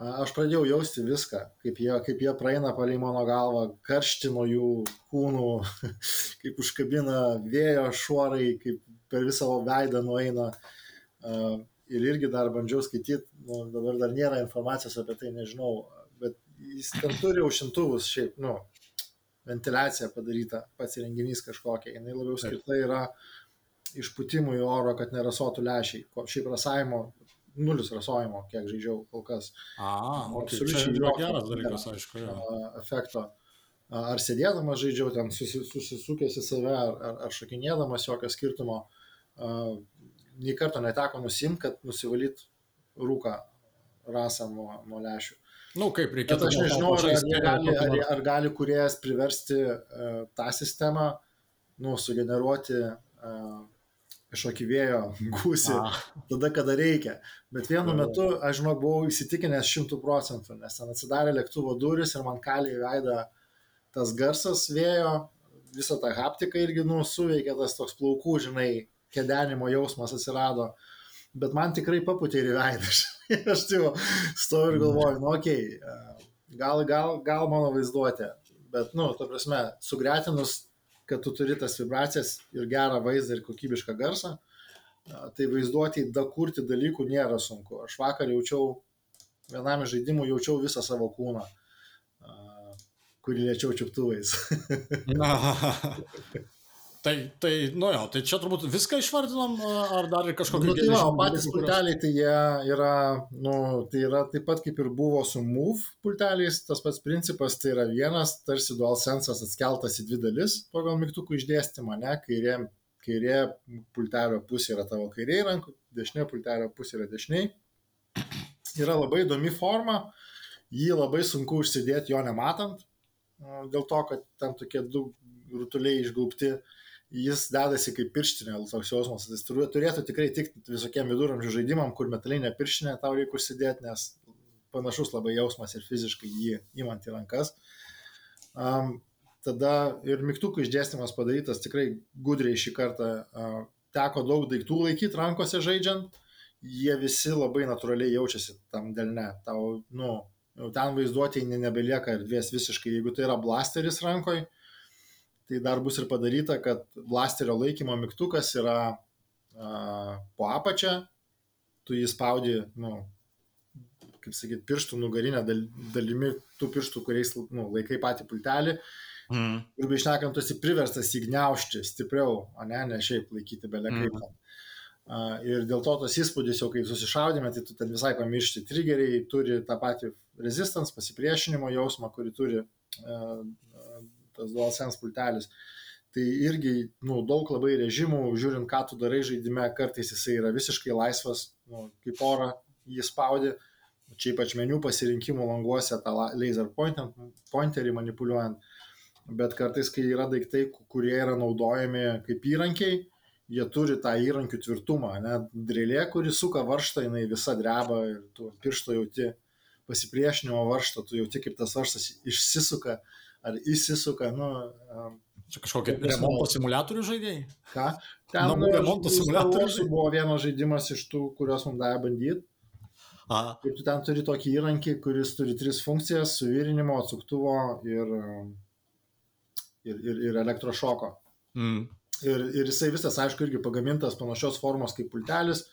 Aš pradėjau jausti viską, kaip jie, kaip jie praeina palei mano galvą, karštino jų kūnų, kaip užkabina vėjo šuorai, kaip per visą veidą nueina. Ir irgi dar bandžiau skaityti, nu, dabar dar nėra informacijos apie tai, nežinau, bet jis ten turi aušintuvus, šiaip, nu, ventiliacija padaryta, pats įrenginys kažkokia, jinai labiau skirta yra uh, išputimų į oro, kad nerasotų lešiai. Šiaip rasavimo, nulis rasojimo, kiek žaidžiau kol kas. A, absoliučiai jokio geras dalykas, aišku. Ja. Efekto. Ar sėdėdamas žaidžiau ten susisukęs į save, ar, ar, šokinėdamas jokio skirtumo, nei karto neteko nusimti, kad nusivalyt rūką rasą nuo, nuo lešių. Na, nu, kaip reikėtų. Bet aš nežinau, ar, ar, gali, ar, ar gali kuriejas priversti uh, tą sistemą, nu, sugeneruoti uh, kažkokį vėjo gūsį, A. tada, kada reikia. Bet vienu metu aš žinok buvau įsitikinęs šimtų procentų, nes ten atsidarė lėktuvo duris ir man kalė į veidą tas garsas vėjo, visą tą haptiką irgi nu, suveikė, tas toks plaukų, žinai, kedenimo jausmas atsirado. Bet man tikrai paputė ir veidą. aš tai stoviu ir galvoju, nu, okei, okay, gal, gal, gal mano vaizduotė. Bet, nu, ta prasme, sugretinus kad tu turi tas vibracijas ir gerą vaizdą ir kokybišką garsą, tai vaizduoti, dakurti dalykų nėra sunku. Aš vakar jaučiau, vienam iš žaidimų jaučiau visą savo kūną, kurį liečiau čiuptuvais. Tai, tai, nu jo, tai čia turbūt viską išvardinom, ar dar ir kažkokį... Nu, tai va, patys pulteliai, tai jie yra, nu, tai yra taip pat kaip ir buvo su Move pulteliais, tas pats principas, tai yra vienas, tarsi DualSense'as atskeltas į dvi dalis pagal mygtukų išdėstymą, ne, kairė, kairė pultelio pusė yra tavo kairiai rankų, dešinė pultelio pusė yra dešiniai. Yra labai įdomi forma, jį labai sunku užsidėti jo nematant, dėl to, kad ten tokie du rutuliai išgaupti jis dedasi kaip pirštinė, toks jausmas. Jis turėtų tikrai tikti visokiem viduramžių žaidimam, kur metalinė pirštinė tau reikia užsidėti, nes panašus labai jausmas ir fiziškai jį įmant į rankas. Um, tada ir mygtukų išdėstymas padarytas tikrai gudriai šį kartą. Uh, teko daug daiktų laikyti rankose žaidžiant, jie visi labai natūraliai jaučiasi tam delne. Tau, nu, ten vaizduotėjai nebelieka erdvės visiškai. Jeigu tai yra blasteris rankoje, tai dar bus ir padaryta, kad blasterio laikymo mygtukas yra a, po apačią, tu jį spaudi, nu, kaip sakyt, pirštų nugarinę dal, dalimi, tų pirštų, kuriais nu, laikai patį pultelį. Mm. Ir beišnekant, tu esi priverstas jį gniaužti stipriau, o ne, ne šiaip laikyti belė kaip. Mm. Uh, ir dėl to tas įspūdis, jau kai susišaudėme, tai tu ten visai pamiršti. Trigeriai turi tą patį resistance, pasipriešinimo jausmą, kurį turi uh, tas DualSense pultelis. Tai irgi, nu, daug labai režimų, žiūrint, ką tu darai žaidime, kartais jisai yra visiškai laisvas, nu, kaip ora jį spaudi, čia ypač meniu pasirinkimų languose tą laser pointerį manipuliuojant, bet kartais, kai yra daiktai, kurie yra naudojami kaip įrankiai, jie turi tą įrankių tvirtumą, net drėlė, kuri suka varštą, jinai visa dreba ir tu piršto jauti pasipriešinimo varštą, tu jauti, kaip tas varžtas išsisuka, ar įsisuka, nu. Čia kažkokie remonto simulatorių žaidėjai? Ką? Ten Namų remonto simulatorių. Buvo vienas žaidimas iš tų, kuriuos mums davė bandyti. Ir tu ten turi tokį įrankį, kuris turi tris funkcijas - suvirinimo, atsuktuvo ir, ir, ir, ir elektrošoko. Mm. Ir, ir jisai visas, aišku, irgi pagamintas panašios formos kaip pultelis.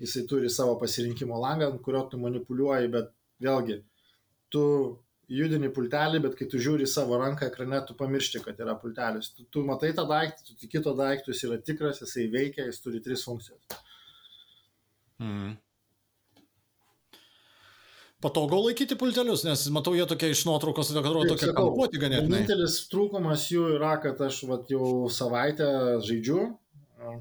Jisai turi savo pasirinkimo langą, ant kurio tu manipuliuoji, bet vėlgi, tu judini pultelį, bet kai tu žiūri savo ranką ekrane, tu pamiršti, kad yra pultelis. Tu, tu matai tą daiktą, tu tiki to daiktų, jis yra tikras, jisai veikia, jis turi tris funkcijas. Mm. Patogu laikyti pultelius, nes matau, jie tokie iš nuotraukos, kad atrodo tokie kampuoti ganėtinai. Vienintelis trūkumas jų yra, kad aš vat, jau savaitę žaidžiu,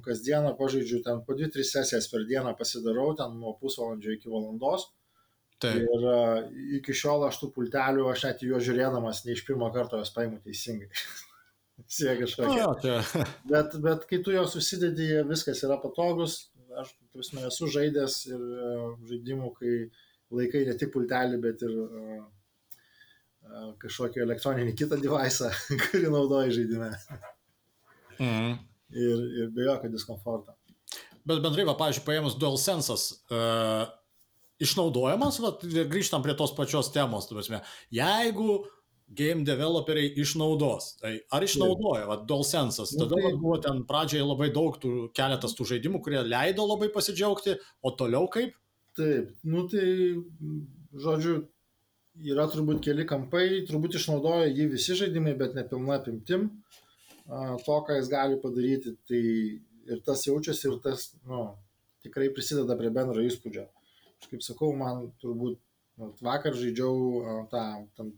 kasdieną pažaidžiu ten po 2-3 sesijas per dieną pasidarau, ten nuo pusvalandžio iki valandos. Taip. Ir uh, iki šiol aš tų pultelių, aš net juos žiūrėdamas, ne iš pirmo karto juos paimu teisingai. Siekia kažkokia. bet, bet kai tu juos susidedi, viskas yra patogus. Aš, prasme, esu žaidęs ir uh, žaidimų, kai laikai ne tik pultelį, bet ir uh, kažkokį elektroninį kitą devaisą, kurį naudoji žaidime. Mm. Ir, ir be jokio diskomforto. Bet bendrai, va, pavyzdžiui, paėmus DualSense'as, uh, išnaudojamas, vat, grįžtam prie tos pačios temos, tu prasme, jeigu game developeriai išnaudos. Tai ar išnaudoja, va, DualSense'as, tada nu, tai... buvo ten pradžioje labai daug tų, keletas tų žaidimų, kurie leido labai pasidžiaugti, o toliau kaip? Taip, nu tai, žodžiu, yra turbūt keli kampai, turbūt išnaudoja jį visi žaidimai, bet ne pilna apimtim to, ką jis gali padaryti, tai ir tas jaučiasi, ir tas, nu, tikrai prisideda prie bendro įspūdžio kaip sakau, man turbūt vakar žaidžiau tą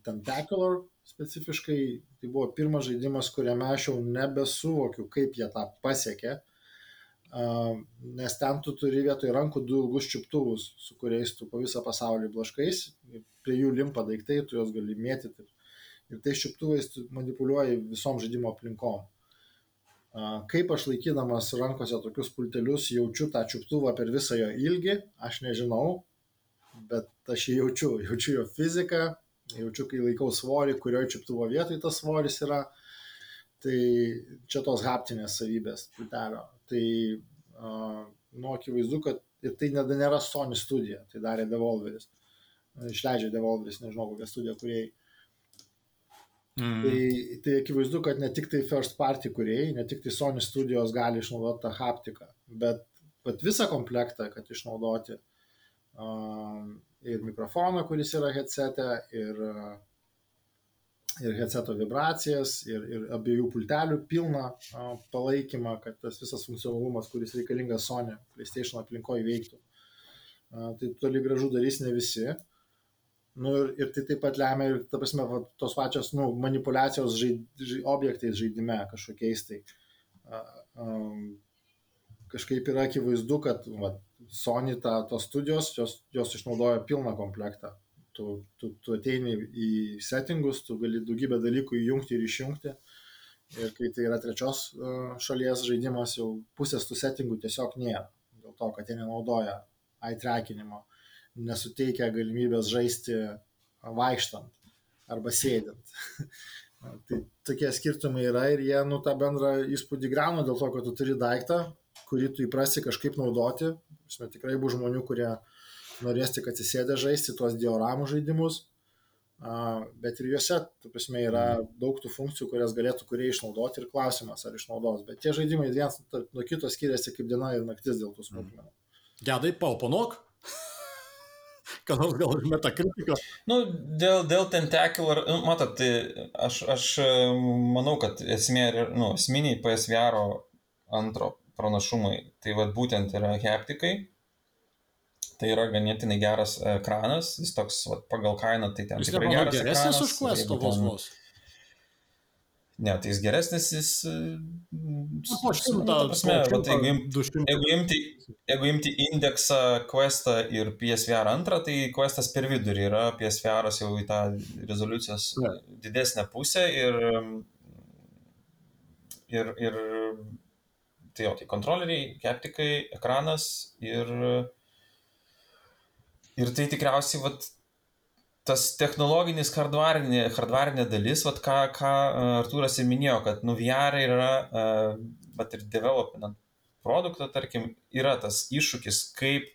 Tentacular specifiškai, tai buvo pirmas žaidimas, kuriame aš jau nebesuvokiu, kaip jie tą pasiekė, nes ten tu turi vietoj rankų du ilgus čiuptuvus, su kuriais tu po visą pasaulį blaškais, prie jų limpa daiktai, tu juos gali mėtyti ir tais čiuptuvais tu manipuliuoji visom žaidimo aplinkom. Kaip aš laikydamas rankose tokius pultelius jaučiu tą čiuptuvą per visą jo ilgį, aš nežinau, bet aš jį jaučiu, jaučiu jo fiziką, jaučiu, kai laikau svorį, kurioje čiuptuvo vietoje tas svoris yra. Tai čia tos haptinės savybės pultelio. Tai, nu, akivaizdu, kad ir tai nėra Sony studija, tai darė Devolveris. Išleidžia Devolveris, nežinau, kokią studiją kuriejai. Mm. Tai, tai akivaizdu, kad ne tik tai first party kuriejai, ne tik tai Sony studijos gali išnaudoti tą haptiką, bet, bet visą komplektą, kad išnaudoti uh, ir mikrofoną, kuris yra headsete, ir, ir headseto vibracijas, ir, ir abiejų pultelių pilną uh, palaikymą, kad tas visas funkcionalumas, kuris reikalingas Sony PlayStation aplinkoje veiktų. Uh, tai toli gražu darys ne visi. Uh, Nu, ir, ir tai taip pat lemia ir, ta prasme, va, tos pačios nu, manipulacijos žaid, žaid, objektais žaidime kažkokiais tai. Um, kažkaip yra akivaizdu, kad va, Sony ta, tos studijos, jos, jos išnaudoja pilną komplektą. Tu, tu, tu ateini į settingus, tu gali daugybę dalykų įjungti ir išjungti. Ir kai tai yra trečios šalies žaidimas, jau pusės tų settingų tiesiog nėra. Dėl to, kad jie nenaudoja eye trackinimo nesuteikia galimybės žaisti vaikštant arba sėdint. tai tokie skirtumai yra ir jie nu tą bendrą įspūdį grauna dėl to, kad tu turi daiktą, kurį tu įprasi kažkaip naudoti. Žinoma, tikrai bus žmonių, kurie norės tik atsisėdę žaisti tuos dioramų žaidimus, bet ir juose, tu prasme, yra daug tų funkcijų, kurias galėtų kurie išnaudoti ir klausimas, ar išnaudos. Bet tie žaidimai vienas nuo kito skiriasi kaip diena ir naktis dėl tų smulkmenų. Gedai, pauponok, ką nors gal už metakritiką. Nu, dėl, dėl Tentacular, nu, matot, tai aš, aš e, manau, kad esmė, nu, esminiai PSVR antro pranašumai, tai vad būtent yra heptikai. Tai yra ganėtinai geras ekranas, jis toks vat, pagal kainą, tai ten jis tikrai geras. Geresnis už Quest vos vos. Ne, tai jis geresnis, jis... Nu, po šimtą, prasme, tai jeigu, im, jeigu, imti, jeigu imti indeksą Questą ir PSVR 2, tai Questas per vidurį yra, PSVR jau į tą rezoliucijos ne. didesnę pusę ir, ir, ir tai jo, tai kontroleriai, keptikai, ekranas ir, ir tai tikriausiai, vat, tas technologinis hardvarinė, hardvarinė dalis, vat, ką, ką e, Artūras ir minėjo, kad nu VR yra, bet ir developinant produktą, tarkim, yra tas iššūkis, kaip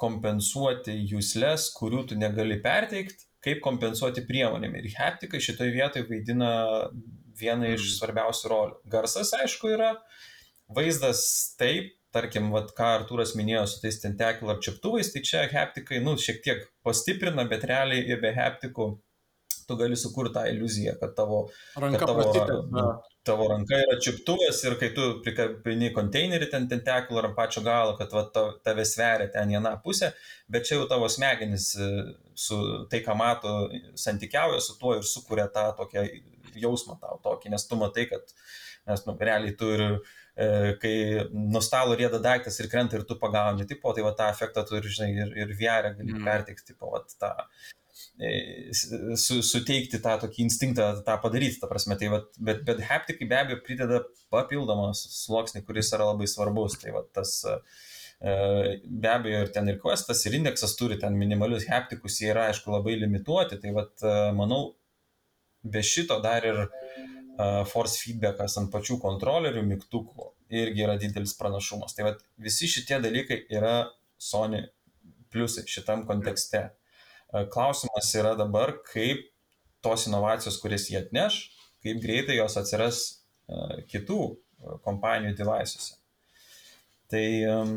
kompensuoti jūslės, kurių tu negali perteikti, kaip kompensuoti priemonėm. Ir haptikai šitoje vietoje vaidina vieną iš mm. svarbiausių rolių. Garsas, aišku, yra, vaizdas taip, tarkim, vat, ką Artūras minėjo su tais tentacular čiaptuvais, tai čia haptikai, nu, šiek tiek pastiprina, bet realiai ir be haptikų tu gali sukurti tą iliuziją, kad tavo ranka, kad tavo, prasitė, tavo ranka yra čiuptuvas ir kai tu prikabini konteinerį ten tentacular ant pačio galo, kad va, tave sveria ten viena pusė, bet čia jau tavo smegenys e, su tai, ką mato, santykiauja su tuo ir sukuria tą tokią jausmą tau tokį, nes tu matai, kad nes nu, realiai tu ir E, kai nuo stalo rėda daiktas ir krenta ir tu pagauni, tipo, tai va tą efektą tu ir, žinai, ir, ir VR gali mm. perteikti, tipo, va tą, e, su, suteikti tą tokį instinktą tą padaryti, ta prasme, tai va, bet, bet haptikai be abejo prideda papildomą sluoksnį, kuris yra labai svarbus, tai va tas e, be abejo ir ten ir questas, ir indeksas turi ten minimalius haptikus, jie yra aišku labai limituoti, tai va manau, be šito dar ir force feedbackas ant pačių kontrolerių mygtukų irgi yra didelis pranašumas. Tai vat, visi šitie dalykai yra Sony pliusai šitam kontekste. Klausimas yra dabar, kaip tos inovacijos, kurias jie atneš, kaip greitai jos atsiras kitų kompanijų device'uose. Tai um,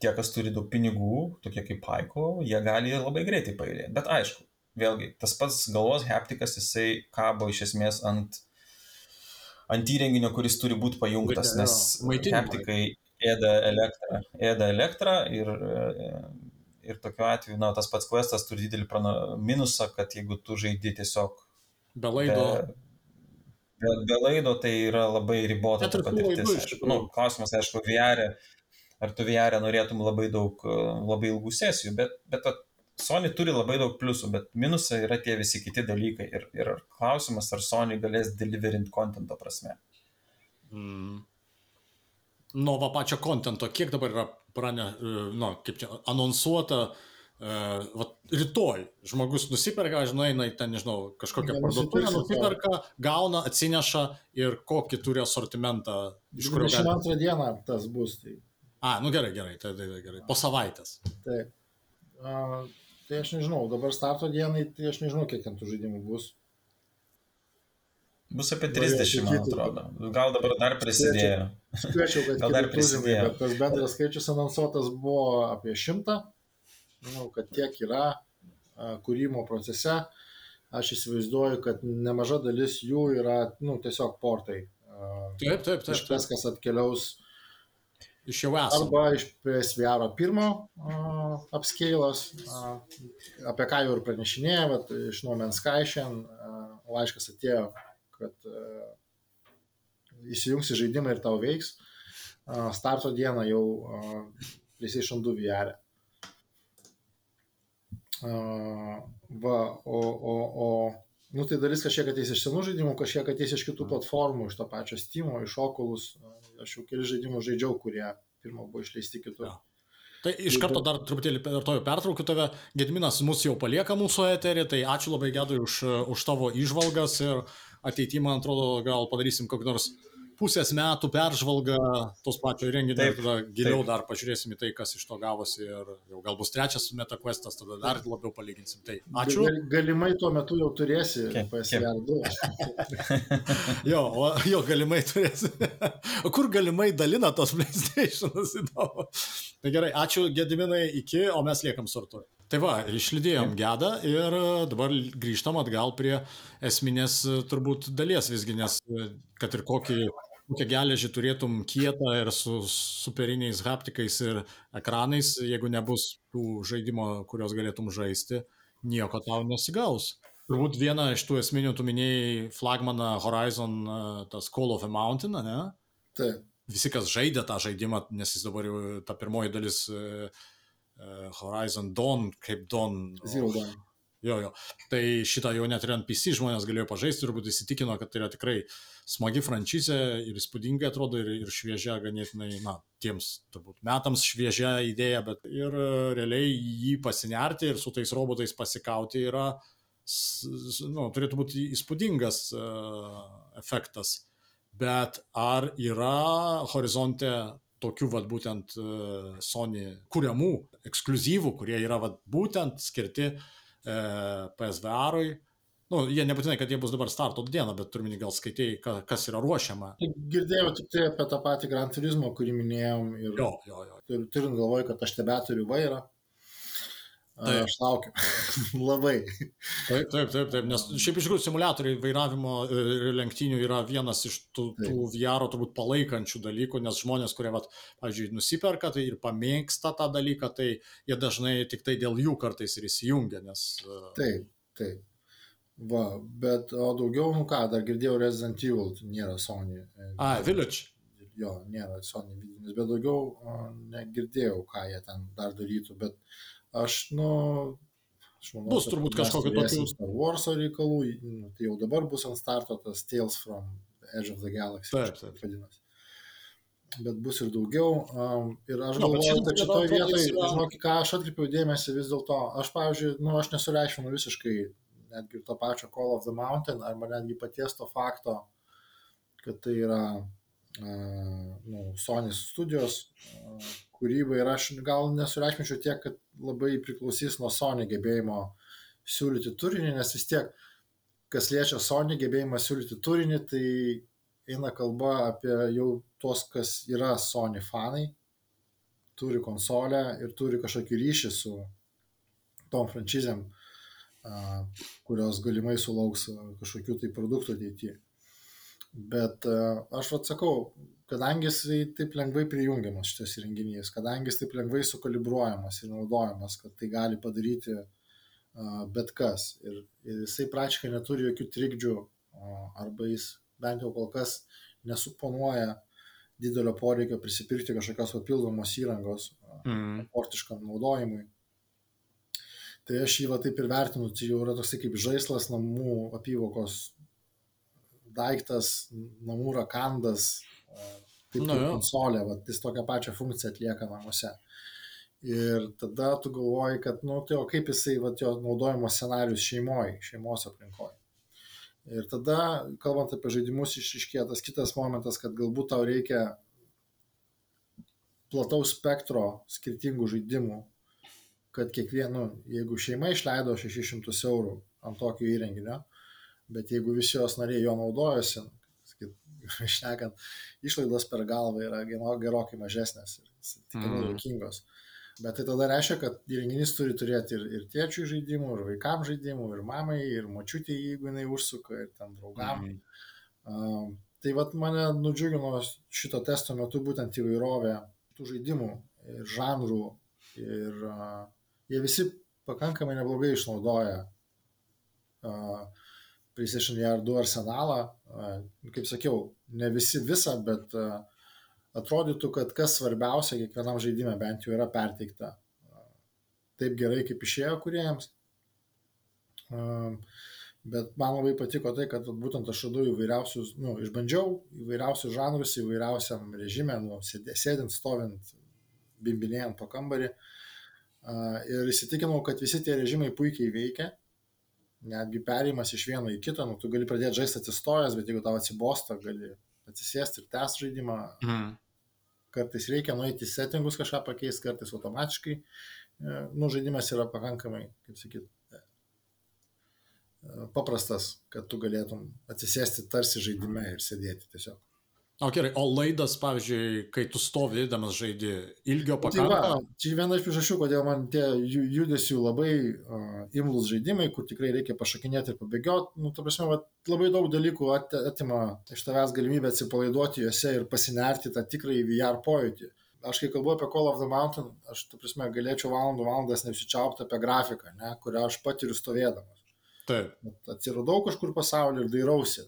tie, kas turi daug pinigų, tokie kaip Paiko, jie gali labai greitai pajudėti. Bet aišku, vėlgi, tas pats galvos haptikas, jisai kabo iš esmės ant, ant įrenginio, kuris turi būti pajungtas, nes haptikai ėda elektrą, ėda elektrą ir, ir tokiu atveju, na, tas pats questas turi didelį prana, minusą, kad jeigu tu žaidi tiesiog be laido. Be, be laido tai yra labai ribota ta patirtis. Nu, klausimas, aišku, VR, ar tu VR norėtum labai daug, labai ilgų sesijų, bet, bet Sony turi labai daug pliusų, bet minusai yra tie visi kiti dalykai. Ir, ir klausimas, ar Sony galės deliverint kontento prasme. Mm. Nuo va pačio kontento, kiek dabar yra prane, nu, kaip čia, anonsuota, uh, va, rytoj žmogus nusiperka, žinai, eina į ten, nežinau, kažkokią parduotuvę, nusiperka, gauna, atsineša ir kokį turi asortimentą, iš kurio. 22 gali... dieną tas bus. Tai... A, nu gerai, gerai, tai, tai, tai gerai, po savaitės. Taip. Uh, tai aš nežinau, dabar starto dienai, tai aš nežinau, kiek ten tų žaidimų bus. Bus apie 30, man atrodo. Gal dabar dar prisidėjo. Skaičiau, kad Gal dar prisidėjo. Bet tas bendras skaičius anonsuotas buvo apie 100. Manau, kad tiek yra kūrimo procese. Aš įsivaizduoju, kad nemaža dalis jų yra nu, tiesiog portai. Taip, taip, taip. Tas, kas atkeliaus iš jau esamo. Arba iš PSVR pirmo uh, apie ką jau ir pranešinėjo, bet iš šiandien uh, laiškas atėjo kad uh, įsijungsi žaidimą ir tau veiks. Uh, starto dieną jau uh, PlayStation 2 VR. Va, o, o, o, nu tai dalis kažkiek ateis iš senų žaidimų, kažkiek ateis iš kitų platformų, iš to pačio Steam, iš Oculus. Aš jau keli žaidimų žaidžiau, kurie pirmą buvo išleisti kitur. Ja. Tai iš karto dar truputėlį per to pertraukiu tave. Gedminas mus jau palieka mūsų eterį, tai ačiū labai Gedui už, už tavo išvalgas ir uh, ateityje, man atrodo, gal padarysim kokį nors pusės metų peržvalgą tos pačio renginio taip, ir tada giliau taip. dar pažiūrėsim į tai, kas iš to gavosi ir jau gal bus trečias MetaQuestas, tada dar labiau palyginsim. Tai ačiū. Gal, galimai tuo metu jau turėsi PSR2. jo, o, jo, galimai turėsi. o kur galimai dalina tos PlayStation'us įdomu. Tai gerai, ačiū Gediminai, iki, o mes liekam sortuoti. Tai va, išlydėjom gedą ir dabar grįžtam atgal prie esminės turbūt dalies visgi, nes kad ir kokį, kokią geležį turėtum kietą ir su superiniais haptikais ir ekranais, jeigu nebus tų žaidimo, kurios galėtum žaisti, nieko tau nesigaus. Turbūt viena iš tų esminių, tu minėjai flagmaną Horizon, tas Call of a Mountain, ne? Taip. Visi, kas žaidė tą žaidimą, nes jis dabar jau ta pirmoji dalis uh, uh, Horizon Dawn, kaip Dawn. Zero Dawn. Jo, jo. Tai šitą jau net ir ant PC žmonės galėjo pažaisti, turbūt įsitikino, kad tai yra tikrai smagi franšizė ir įspūdingai atrodo ir, ir šviežia ganėtinai, na, tiems turbūt metams šviežia idėja, bet ir realiai jį pasinerti ir su tais robotais pasikauti yra, nu, turėtų būti įspūdingas uh, efektas. Bet ar yra horizonte tokių vat, būtent e, Sony kuriamų ekskluzyvų, kurie yra vat, būtent skirti e, PSVR-ui. Nu, jie nebūtinai, kad jie bus dabar starto dieną, bet turminį gal skaitėjai, ka, kas yra ruošiama. Girdėjau tik tai apie tą patį Gran Turismo, kurį minėjom. Ir, jo, jo, jo. Ir turint galvoj, kad aš tebe turiu vairą, Taip. Aš laukiu. Labai. Taip, taip, taip, taip, nes šiaip iš tikrųjų simulatoriai vairavimo ir lenktynių yra vienas iš tų, taip. tų VR turbūt palaikančių dalykų, nes žmonės, kurie, vat, pavyzdžiui, nusiperka tai ir pamėgsta tą dalyką, tai jie dažnai tik tai dėl jų kartais ir įsijungia, nes... E, taip, taip. Va, bet, o daugiau, nu ką, dar girdėjau Resident Evil, tai nėra Sony. E, A, Village. Jo, nėra Sony vidinis, bet daugiau negirdėjau, ką jie ten dar darytų, bet Aš, nu, aš manau, bus turbūt kažkokiu tokiu. Star Wars reikalų, nu, tai jau dabar bus ant starto tas Tales from Edge of the Galaxy. Taip, taip. Vadinasi. Bet bus ir daugiau. Um, ir aš no, galvoju, kad šitoje vietoje, žinok, ką aš atkreipiau dėmesį vis dėlto, aš, pavyzdžiui, nu, aš nesureikšminu visiškai netgi to pačio Call of the Mountain, arba netgi paties to fakto, kad tai yra uh, nu, Sony studijos uh, kūryba ir aš gal nesureikšminčiau tiek, kad labai priklausys nuo Sony gebėjimo siūlyti turinį, nes vis tiek, kas liečia Sony gebėjimą siūlyti turinį, tai eina kalba apie jau tuos, kas yra Sony fanai, turi konsolę ir turi kažkokį ryšį su tom franšizėm, kurios galimai sulauks kažkokių tai produktų ateityje. Bet aš atsakau, kadangi jisai taip lengvai prijungiamas šitas įrenginys, kadangi jis taip lengvai sukalibruojamas ir naudojamas, kad tai gali padaryti uh, bet kas. Ir, ir jisai praktiškai neturi jokių trikdžių, uh, arba jis bent jau kol kas nesuponuoja didelio poreikio prisipirkti kažkokios papildomos įrangos mm. portiškam naudojimui. Tai aš jį va taip ir vertinu, tai jau yra toksai kaip žaislas namų apyvokos daiktas, namų rakandas, Taip, jo. konsolė, va, jis tokią pačią funkciją atlieka namuose. Ir tada tu galvoji, kad, nu, tai o kaip jisai, va, jo naudojimo scenarius šeimoje, šeimos aplinkoje. Ir tada, kalbant apie žaidimus, išriškėja tas kitas momentas, kad galbūt tau reikia plataus spektro skirtingų žaidimų, kad kiekvienu, jeigu šeima išleido 600 eurų ant tokio įrenginio, bet jeigu visi jos nariai jo naudojasi, šnekant, išlaidos per galvą yra gerokai mažesnės ir tikrai Mhm. juokingos. Bet tai tada reiškia, kad įrenginys turi turėti ir, ir tėčių žaidimų, ir vaikam žaidimų, ir mamai, ir močiutė, jeigu jinai užsuka, ir ten draugam. Mhm. Um, tai vad mane nudžiugino šito testo metu būtent įvairovė tų žaidimų ir žanrų ir uh, jie visi pakankamai neblogai išnaudoja uh, PlayStation VR 2 arsenalą. Kaip sakiau, ne visi visą, bet atrodytų, kad kas svarbiausia kiekvienam žaidimui bent jau yra perteikta taip gerai, kaip išėjo kuriejams. Um, Bet man labai patiko tai, kad būtent aš radau įvairiausius, nu, išbandžiau įvairiausius žanrus, įvairiausiam režimė, nu, sėdint, stovint, bimbinėjant po kambarį. Ir įsitikinau, kad visi tie režimai puikiai veikia. Netgi perėjimas iš vieno į kitą, nu, tu gali pradėti žaisti atsistojęs, bet jeigu tau atsibosta, gali atsisėsti ir tęsti žaidimą. Mhm. Kartais reikia nueiti į settingus kažką pakeisti, kartais automatiškai. E, Nu, žaidimas yra pakankamai, kaip sakyt, e, paprastas, kad tu galėtum atsisėsti tarsi žaidime ir sėdėti tiesiog. O gerai, o laidas, pavyzdžiui, kai tu stovi, eidamas žaidži, ilgio Tai va, čia viena iš priežasčių, kodėl man tie ju- judesių labai uh, imlus žaidimai, kur tikrai reikia pašakinėti ir pabėgioti, nu, ta prasme, va, labai daug dalykų at, atima iš tavęs galimybę atsipalaiduoti juose ir pasinerti tą tikrąjį VR pojūtį. Aš kai kalbu apie Call of the Mountain, aš, ta prasme, galėčiau valandų valandas neusičiaupti apie grafiką, ne, kurią aš patiriu stovėdamas. Taip. Atsiradau kažkur pasaulyje ir dairausi.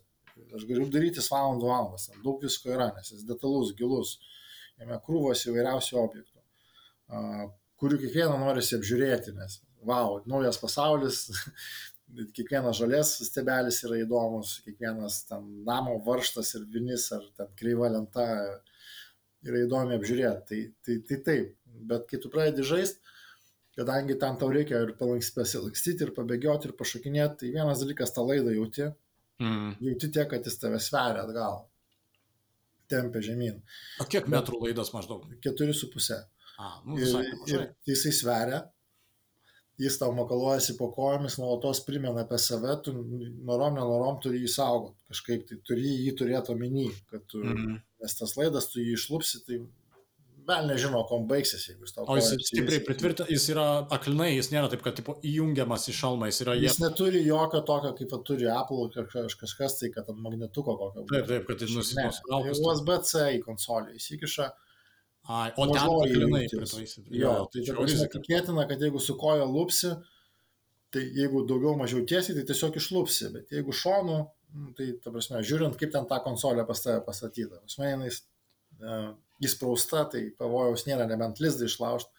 Aš galiu darytis valandų valandas, ten daug visko yra, nes jis detalus, gilus, jame krūvos įvairiausių objektų, kurių kiekvieną norisi apžiūrėti, nes, wow, naujas pasaulis, kiekvienas žalės stebelis yra įdomus, kiekvienas ten namo varštas ir vinis ar ten kreiva lenta yra įdomi apžiūrėti. Tai, tai, tai taip, bet kai tu pradedi žaisti, kadangi tam tau reikia ir palanks- pasilankstyti, ir pabėgioti, ir pašokinėti, tai vienas dalykas tą laidą jauti, Mm. jauti tiek, kad jis tave sveria atgal, tempia žemyn. O kiek metrų laidas maždaug? Keturi su pusė. A, nu, Ir, visai ir nemažai. jisai sveria, jis tau makaluojasi po kojomis, nuolatos primena apie save, tu norom, nenorom turi jį saugoti, kažkaip tai turi jį turėti omeny, kad tu, mm. Nes tas laidas, tu jį išlupsi, tai vėl nežino, kom baigsis, jeigu jis tau O jis stipriai pritvirtintas, jis yra aklinai, jis nėra taip, kad tipo, įjungiamas į šalmą, jis yra jie. Jis neturi jokio tokio, kaip turi Apple kažkas, tai, kad ant magnetuko kokio. Taip, taip, kad jis Ne, nusitraukus. USB-C į konsolę įsikiša. Ai, o ten aklinai pritaisyti. Jo, tai čia ta prasme, rizika. tikėtina, kad jeigu su koja lupsi, tai jeigu daugiau mažiau tiesiai, tai tiesiog išlupsi, bet jeigu šonu, nu, tai ta prasme, žiūrint, kaip ten ta konsolė pas tave pastatyta. Pas mane jinai uh, įsprausta, tai pavojaus nėra, nebent lizdą išlaužti,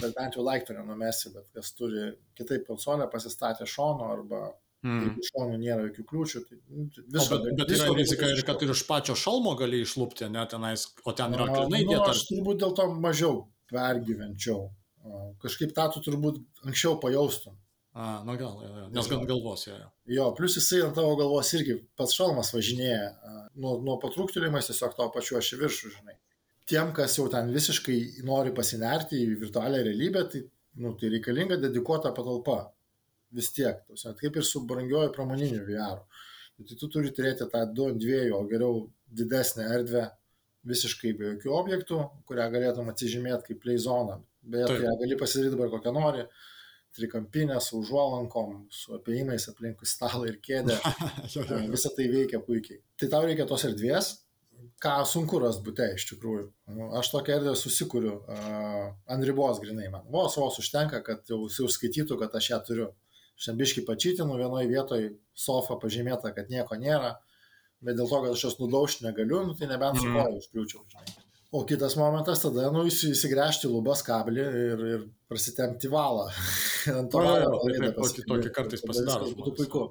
bet bent jau laiktų nenumesi, bet kas turi kitaip konsolę pasistatę šonu arba Mhm. jeigu šonų nėra jokių kliūčių, tai nu, O, viso, bet, bet yra rizika ir kad ir iš pačio šalmo gali išlūpti, ne tenais, o ten yra aklinai nu, dėta. aš turbūt dėl to mažiau pergyvenčiau. Kažkaip tą tu turbūt anksčiau pajaustum. A, nu gal, jo, jo, nes gan galvos jo. jo. Jo, plus jisai ant tavo galvos irgi pats šalmas važinėja. Nuo, nuo patrūktelėjimas tiesiog tavo pačiu aš viršų, žinai. Tiem, kas jau ten visiškai nori pasinerti į virtualią realybę, tai, nu, tai reikalinga dedikuota patalpa. Vis tiek. Tausia, kaip ir su brangiuoju pramoniniu VR. Tai tu turi turėti tą 2 ant 2, o geriau didesnę erdvę visiškai be jokių objektų, kurią galėtum atsižymėti kaip play zoną. Beje, tu ją gali pasidaryti dabar kokią nori. Trikampinę su užuolankom, su apėjimais aplinkui stalą ir kėdę. Jo. Visą tai veikia puikiai. Tai tau reikia tos erdvės, ką sunku ras būte iš tikrųjų. Nu, Aš tokią erdvę susikuriu uh, ant ribos grinai man. Vos vos užtenka, kad jau jis užskaitytų, kad aš ją turiu. Šiandien pačytinu, vienoje vietoje sofa pažymėta, kad nieko nėra, bet dėl to, kad aš jos nudaužti negaliu, nu, tai nebent su Mhm. koja užkliūčiau. Žinai. O kitas momentas tada, nu, įsi- įsigręžti lubas kablį ir, ir prasitempti valą. Ant to valą taip, tokį- tokį kartais pasidaro Būtų puiku.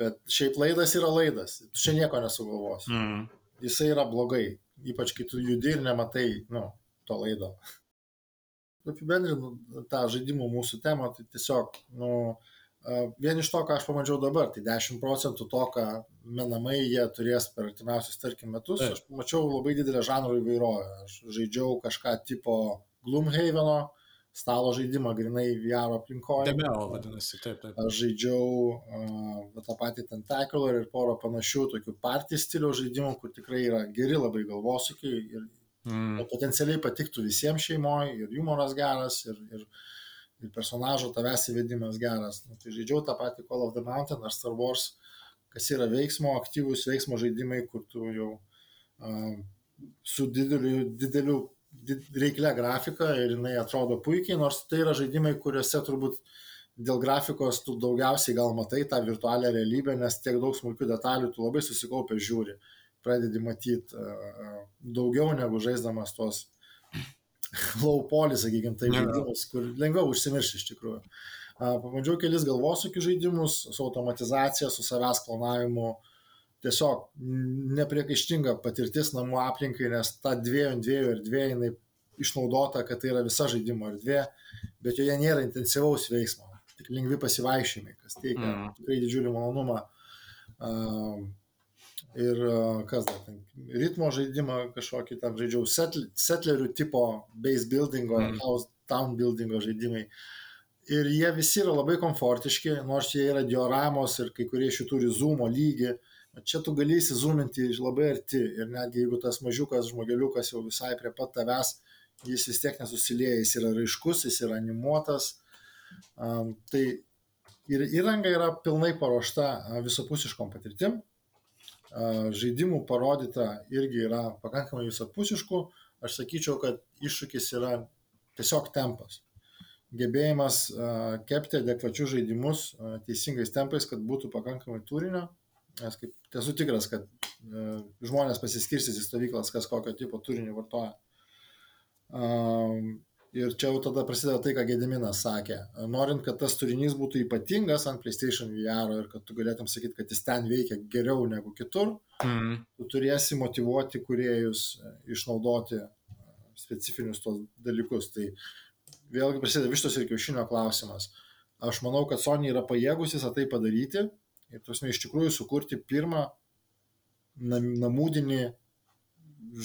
Bet šiaip laidas yra laidas, tu čia nieko nesugalvosi. Mm. Jisai yra blogai, ypač kai tu judi ir nematai, nu, to laido. Apibendrinu tą žaidimų mūsų temą, tai tiesiog, nu, vien iš to, ką aš pamačiau dabar, tai 10 procentų to, ką menamai jie turės per artimiausius, tarkim, metus, aš pamačiau labai didelę žanrų įvairovę. Aš žaidžiau kažką tipo Gloomhaveno, stalo žaidimą grinai VR aplinkoje. Demeo vadinasi, taip, taip. Aš žaidžiau uh, tą patį Tentacular ir porą panašių tokių party stilių žaidimų, kur tikrai yra geri labai galvosukiai ir mm. potencialiai patiktų visiems šeimoje ir humoras geras ir, ir, ir personažo tavęs įvedimas geras. Nu, tai žaidžiau tą patį Call of the Mountain ar Star Wars, kas yra veiksmo, aktyvūs veiksmo žaidimai, kur tu jau uh, su dideliu, dideliu reiklia grafika ir jinai atrodo puikiai, nors tai yra žaidimai, kuriuose turbūt dėl grafikos tu daugiausiai gal matai tą virtualią realybę, nes tiek daug smulkių detalių tu labai susikaupę žiūri, pradedi matyti uh, daugiau negu žaisdamas tuos low poly, sakykime, tai žaidimus, kur lengviau užsimiršti iš tikrųjų. Pabandžiau kelis galvosūkių žaidimus su automatizacija, su savęs planavimu, tiesiog nepriekaištinga patirtis namų aplinkai, nes ta dviejų ant dviejų erdvė jinai išnaudota, kad tai yra visa žaidimo erdvė, bet joje nėra intensyvaus veiksmo, tik lengvi pasivaikščiojimai, kas teikia mm. tikrai didžiulį malonumą. Uh, ir uh, kas dar, ten, ritmo žaidimą kažkokį tam žaidžiau, setl, setlerių tipo base buildingo, mm. house town buildingo žaidimai. Ir jie visi yra labai komfortiški, nors jie yra dioramos ir kai kurie iš jų turi zoomo lygį, Čia tu gali įsizuminti labai arti ir netgi jeigu tas mažiukas žmogeliukas jau visai prie pat tavęs, jis vis tiek nesusilieja, jis yra raiškus, jis yra animuotas. Um, tai ir įranga yra pilnai paruošta visapusiškom patirtim. Žaidimų parodyta irgi yra pakankamai visapusiškų. Aš sakyčiau, kad iššūkis yra tiesiog tempas. Gebėjimas kepti adekvačius žaidimus teisingais tempais, kad būtų pakankamai turinio Nes kaip esu tikras, kad žmonės pasiskirstys į stovyklas, kas kokio tipo turinį vartoja. Ir čia jau tada prasideda tai, ką Gediminas sakė. Norint, kad tas turinys būtų ypatingas ant PlayStation VR ir kad tu galėtum sakyti, kad jis ten veikia geriau negu kitur, mm. tu turėsi motivuoti kuriejus e, išnaudoti e, specifinius tos dalykus. Tai vėlgi prasideda vištos ir kiaušinio klausimas. Aš manau, kad Sony yra pajėgus visą tai padaryti, ir tuosme iš tikrųjų sukurti pirmą namūdinį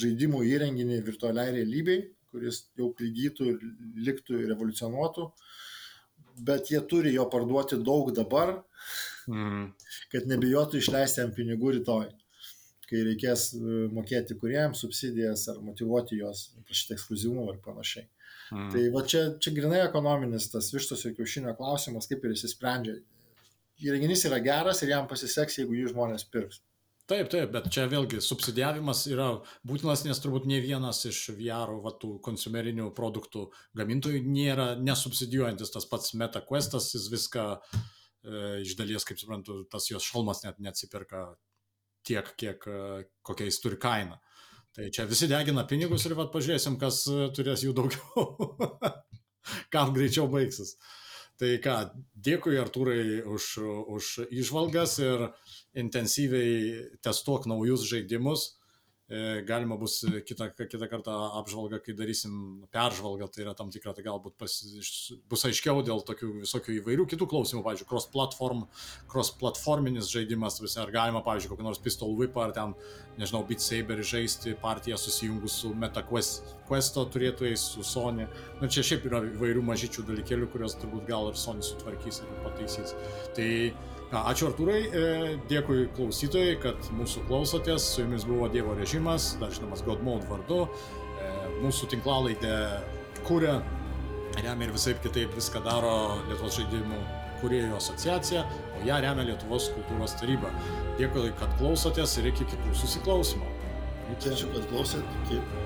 žaidimų įrenginį virtualiai realybei, kuris jau prigytų ir liktų ir evoliucionuotų, bet jie turi jo parduoti daug dabar, mm. kad nebijotų išleisti ant pinigų rytoj, kai reikės e, mokėti kuriems subsidijas ar motivuoti juos, prašyti ekskluzivumo ir panašiai. Mm. Tai va čia, čia grinai ekonominis tas vištos ir kiaušinio klausimas, kaip ir įsisprendžia įrenginys yra geras ir jam pasiseks, jeigu jį žmonės pirks. Taip, taip, bet čia vėlgi subsidijavimas yra būtinas, nes turbūt ne vienas iš VR vatų konsumerinių produktų gamintojų nėra nesubsidijuojantis tas pats MetaQuestas, jis viską e, iš dalies, kaip suprantu, tas jos šalmas net neatsiperka tiek, kiek e, kokia jis turi kainą. Tai čia visi degina pinigus ir vad pažiūrėsim, kas e, turės jų daugiau, kam greičiau baigsis. Tai ką, dėkui Artūrai už, už išvalgas ir intensyviai testuok naujus žaidimus. E, galima bus kitą, kitą kartą apžvalgą, kai darysim peržvalgą, tai yra tam tikra, tai galbūt pas, bus aiškiau dėl tokių visokių įvairių kitų klausimų, pavyzdžiui, cross-platform, cross-platforminis žaidimas, visi, ar galima, pavyzdžiui, kokį nors pistol whip ar ten, nežinau, Beat Saber žaisti partiją susijungus su MetaQuesto turėtojais, su Sony. Na, čia šiaip yra įvairių mažyčių dalykėlių, kuriuos turbūt gal ir Sony sutvarkys ir pataisys. Tai Ačiū Artūrai, e, dėkui klausytojai, kad mūsų klausotės. Su jumis buvo Dievo režimas, dar žinomas Godmode vardu. E, mūsų tinklalaidę kūrė, remia ir visai kitaip viską daro Lietuvos žaidimų kuriejų asociacija, o ją remia Lietuvos kultūros taryba. Dėkui, kad klausotės ir iki kitų susiklausimų. Ačiū, kad klausėt. Iki.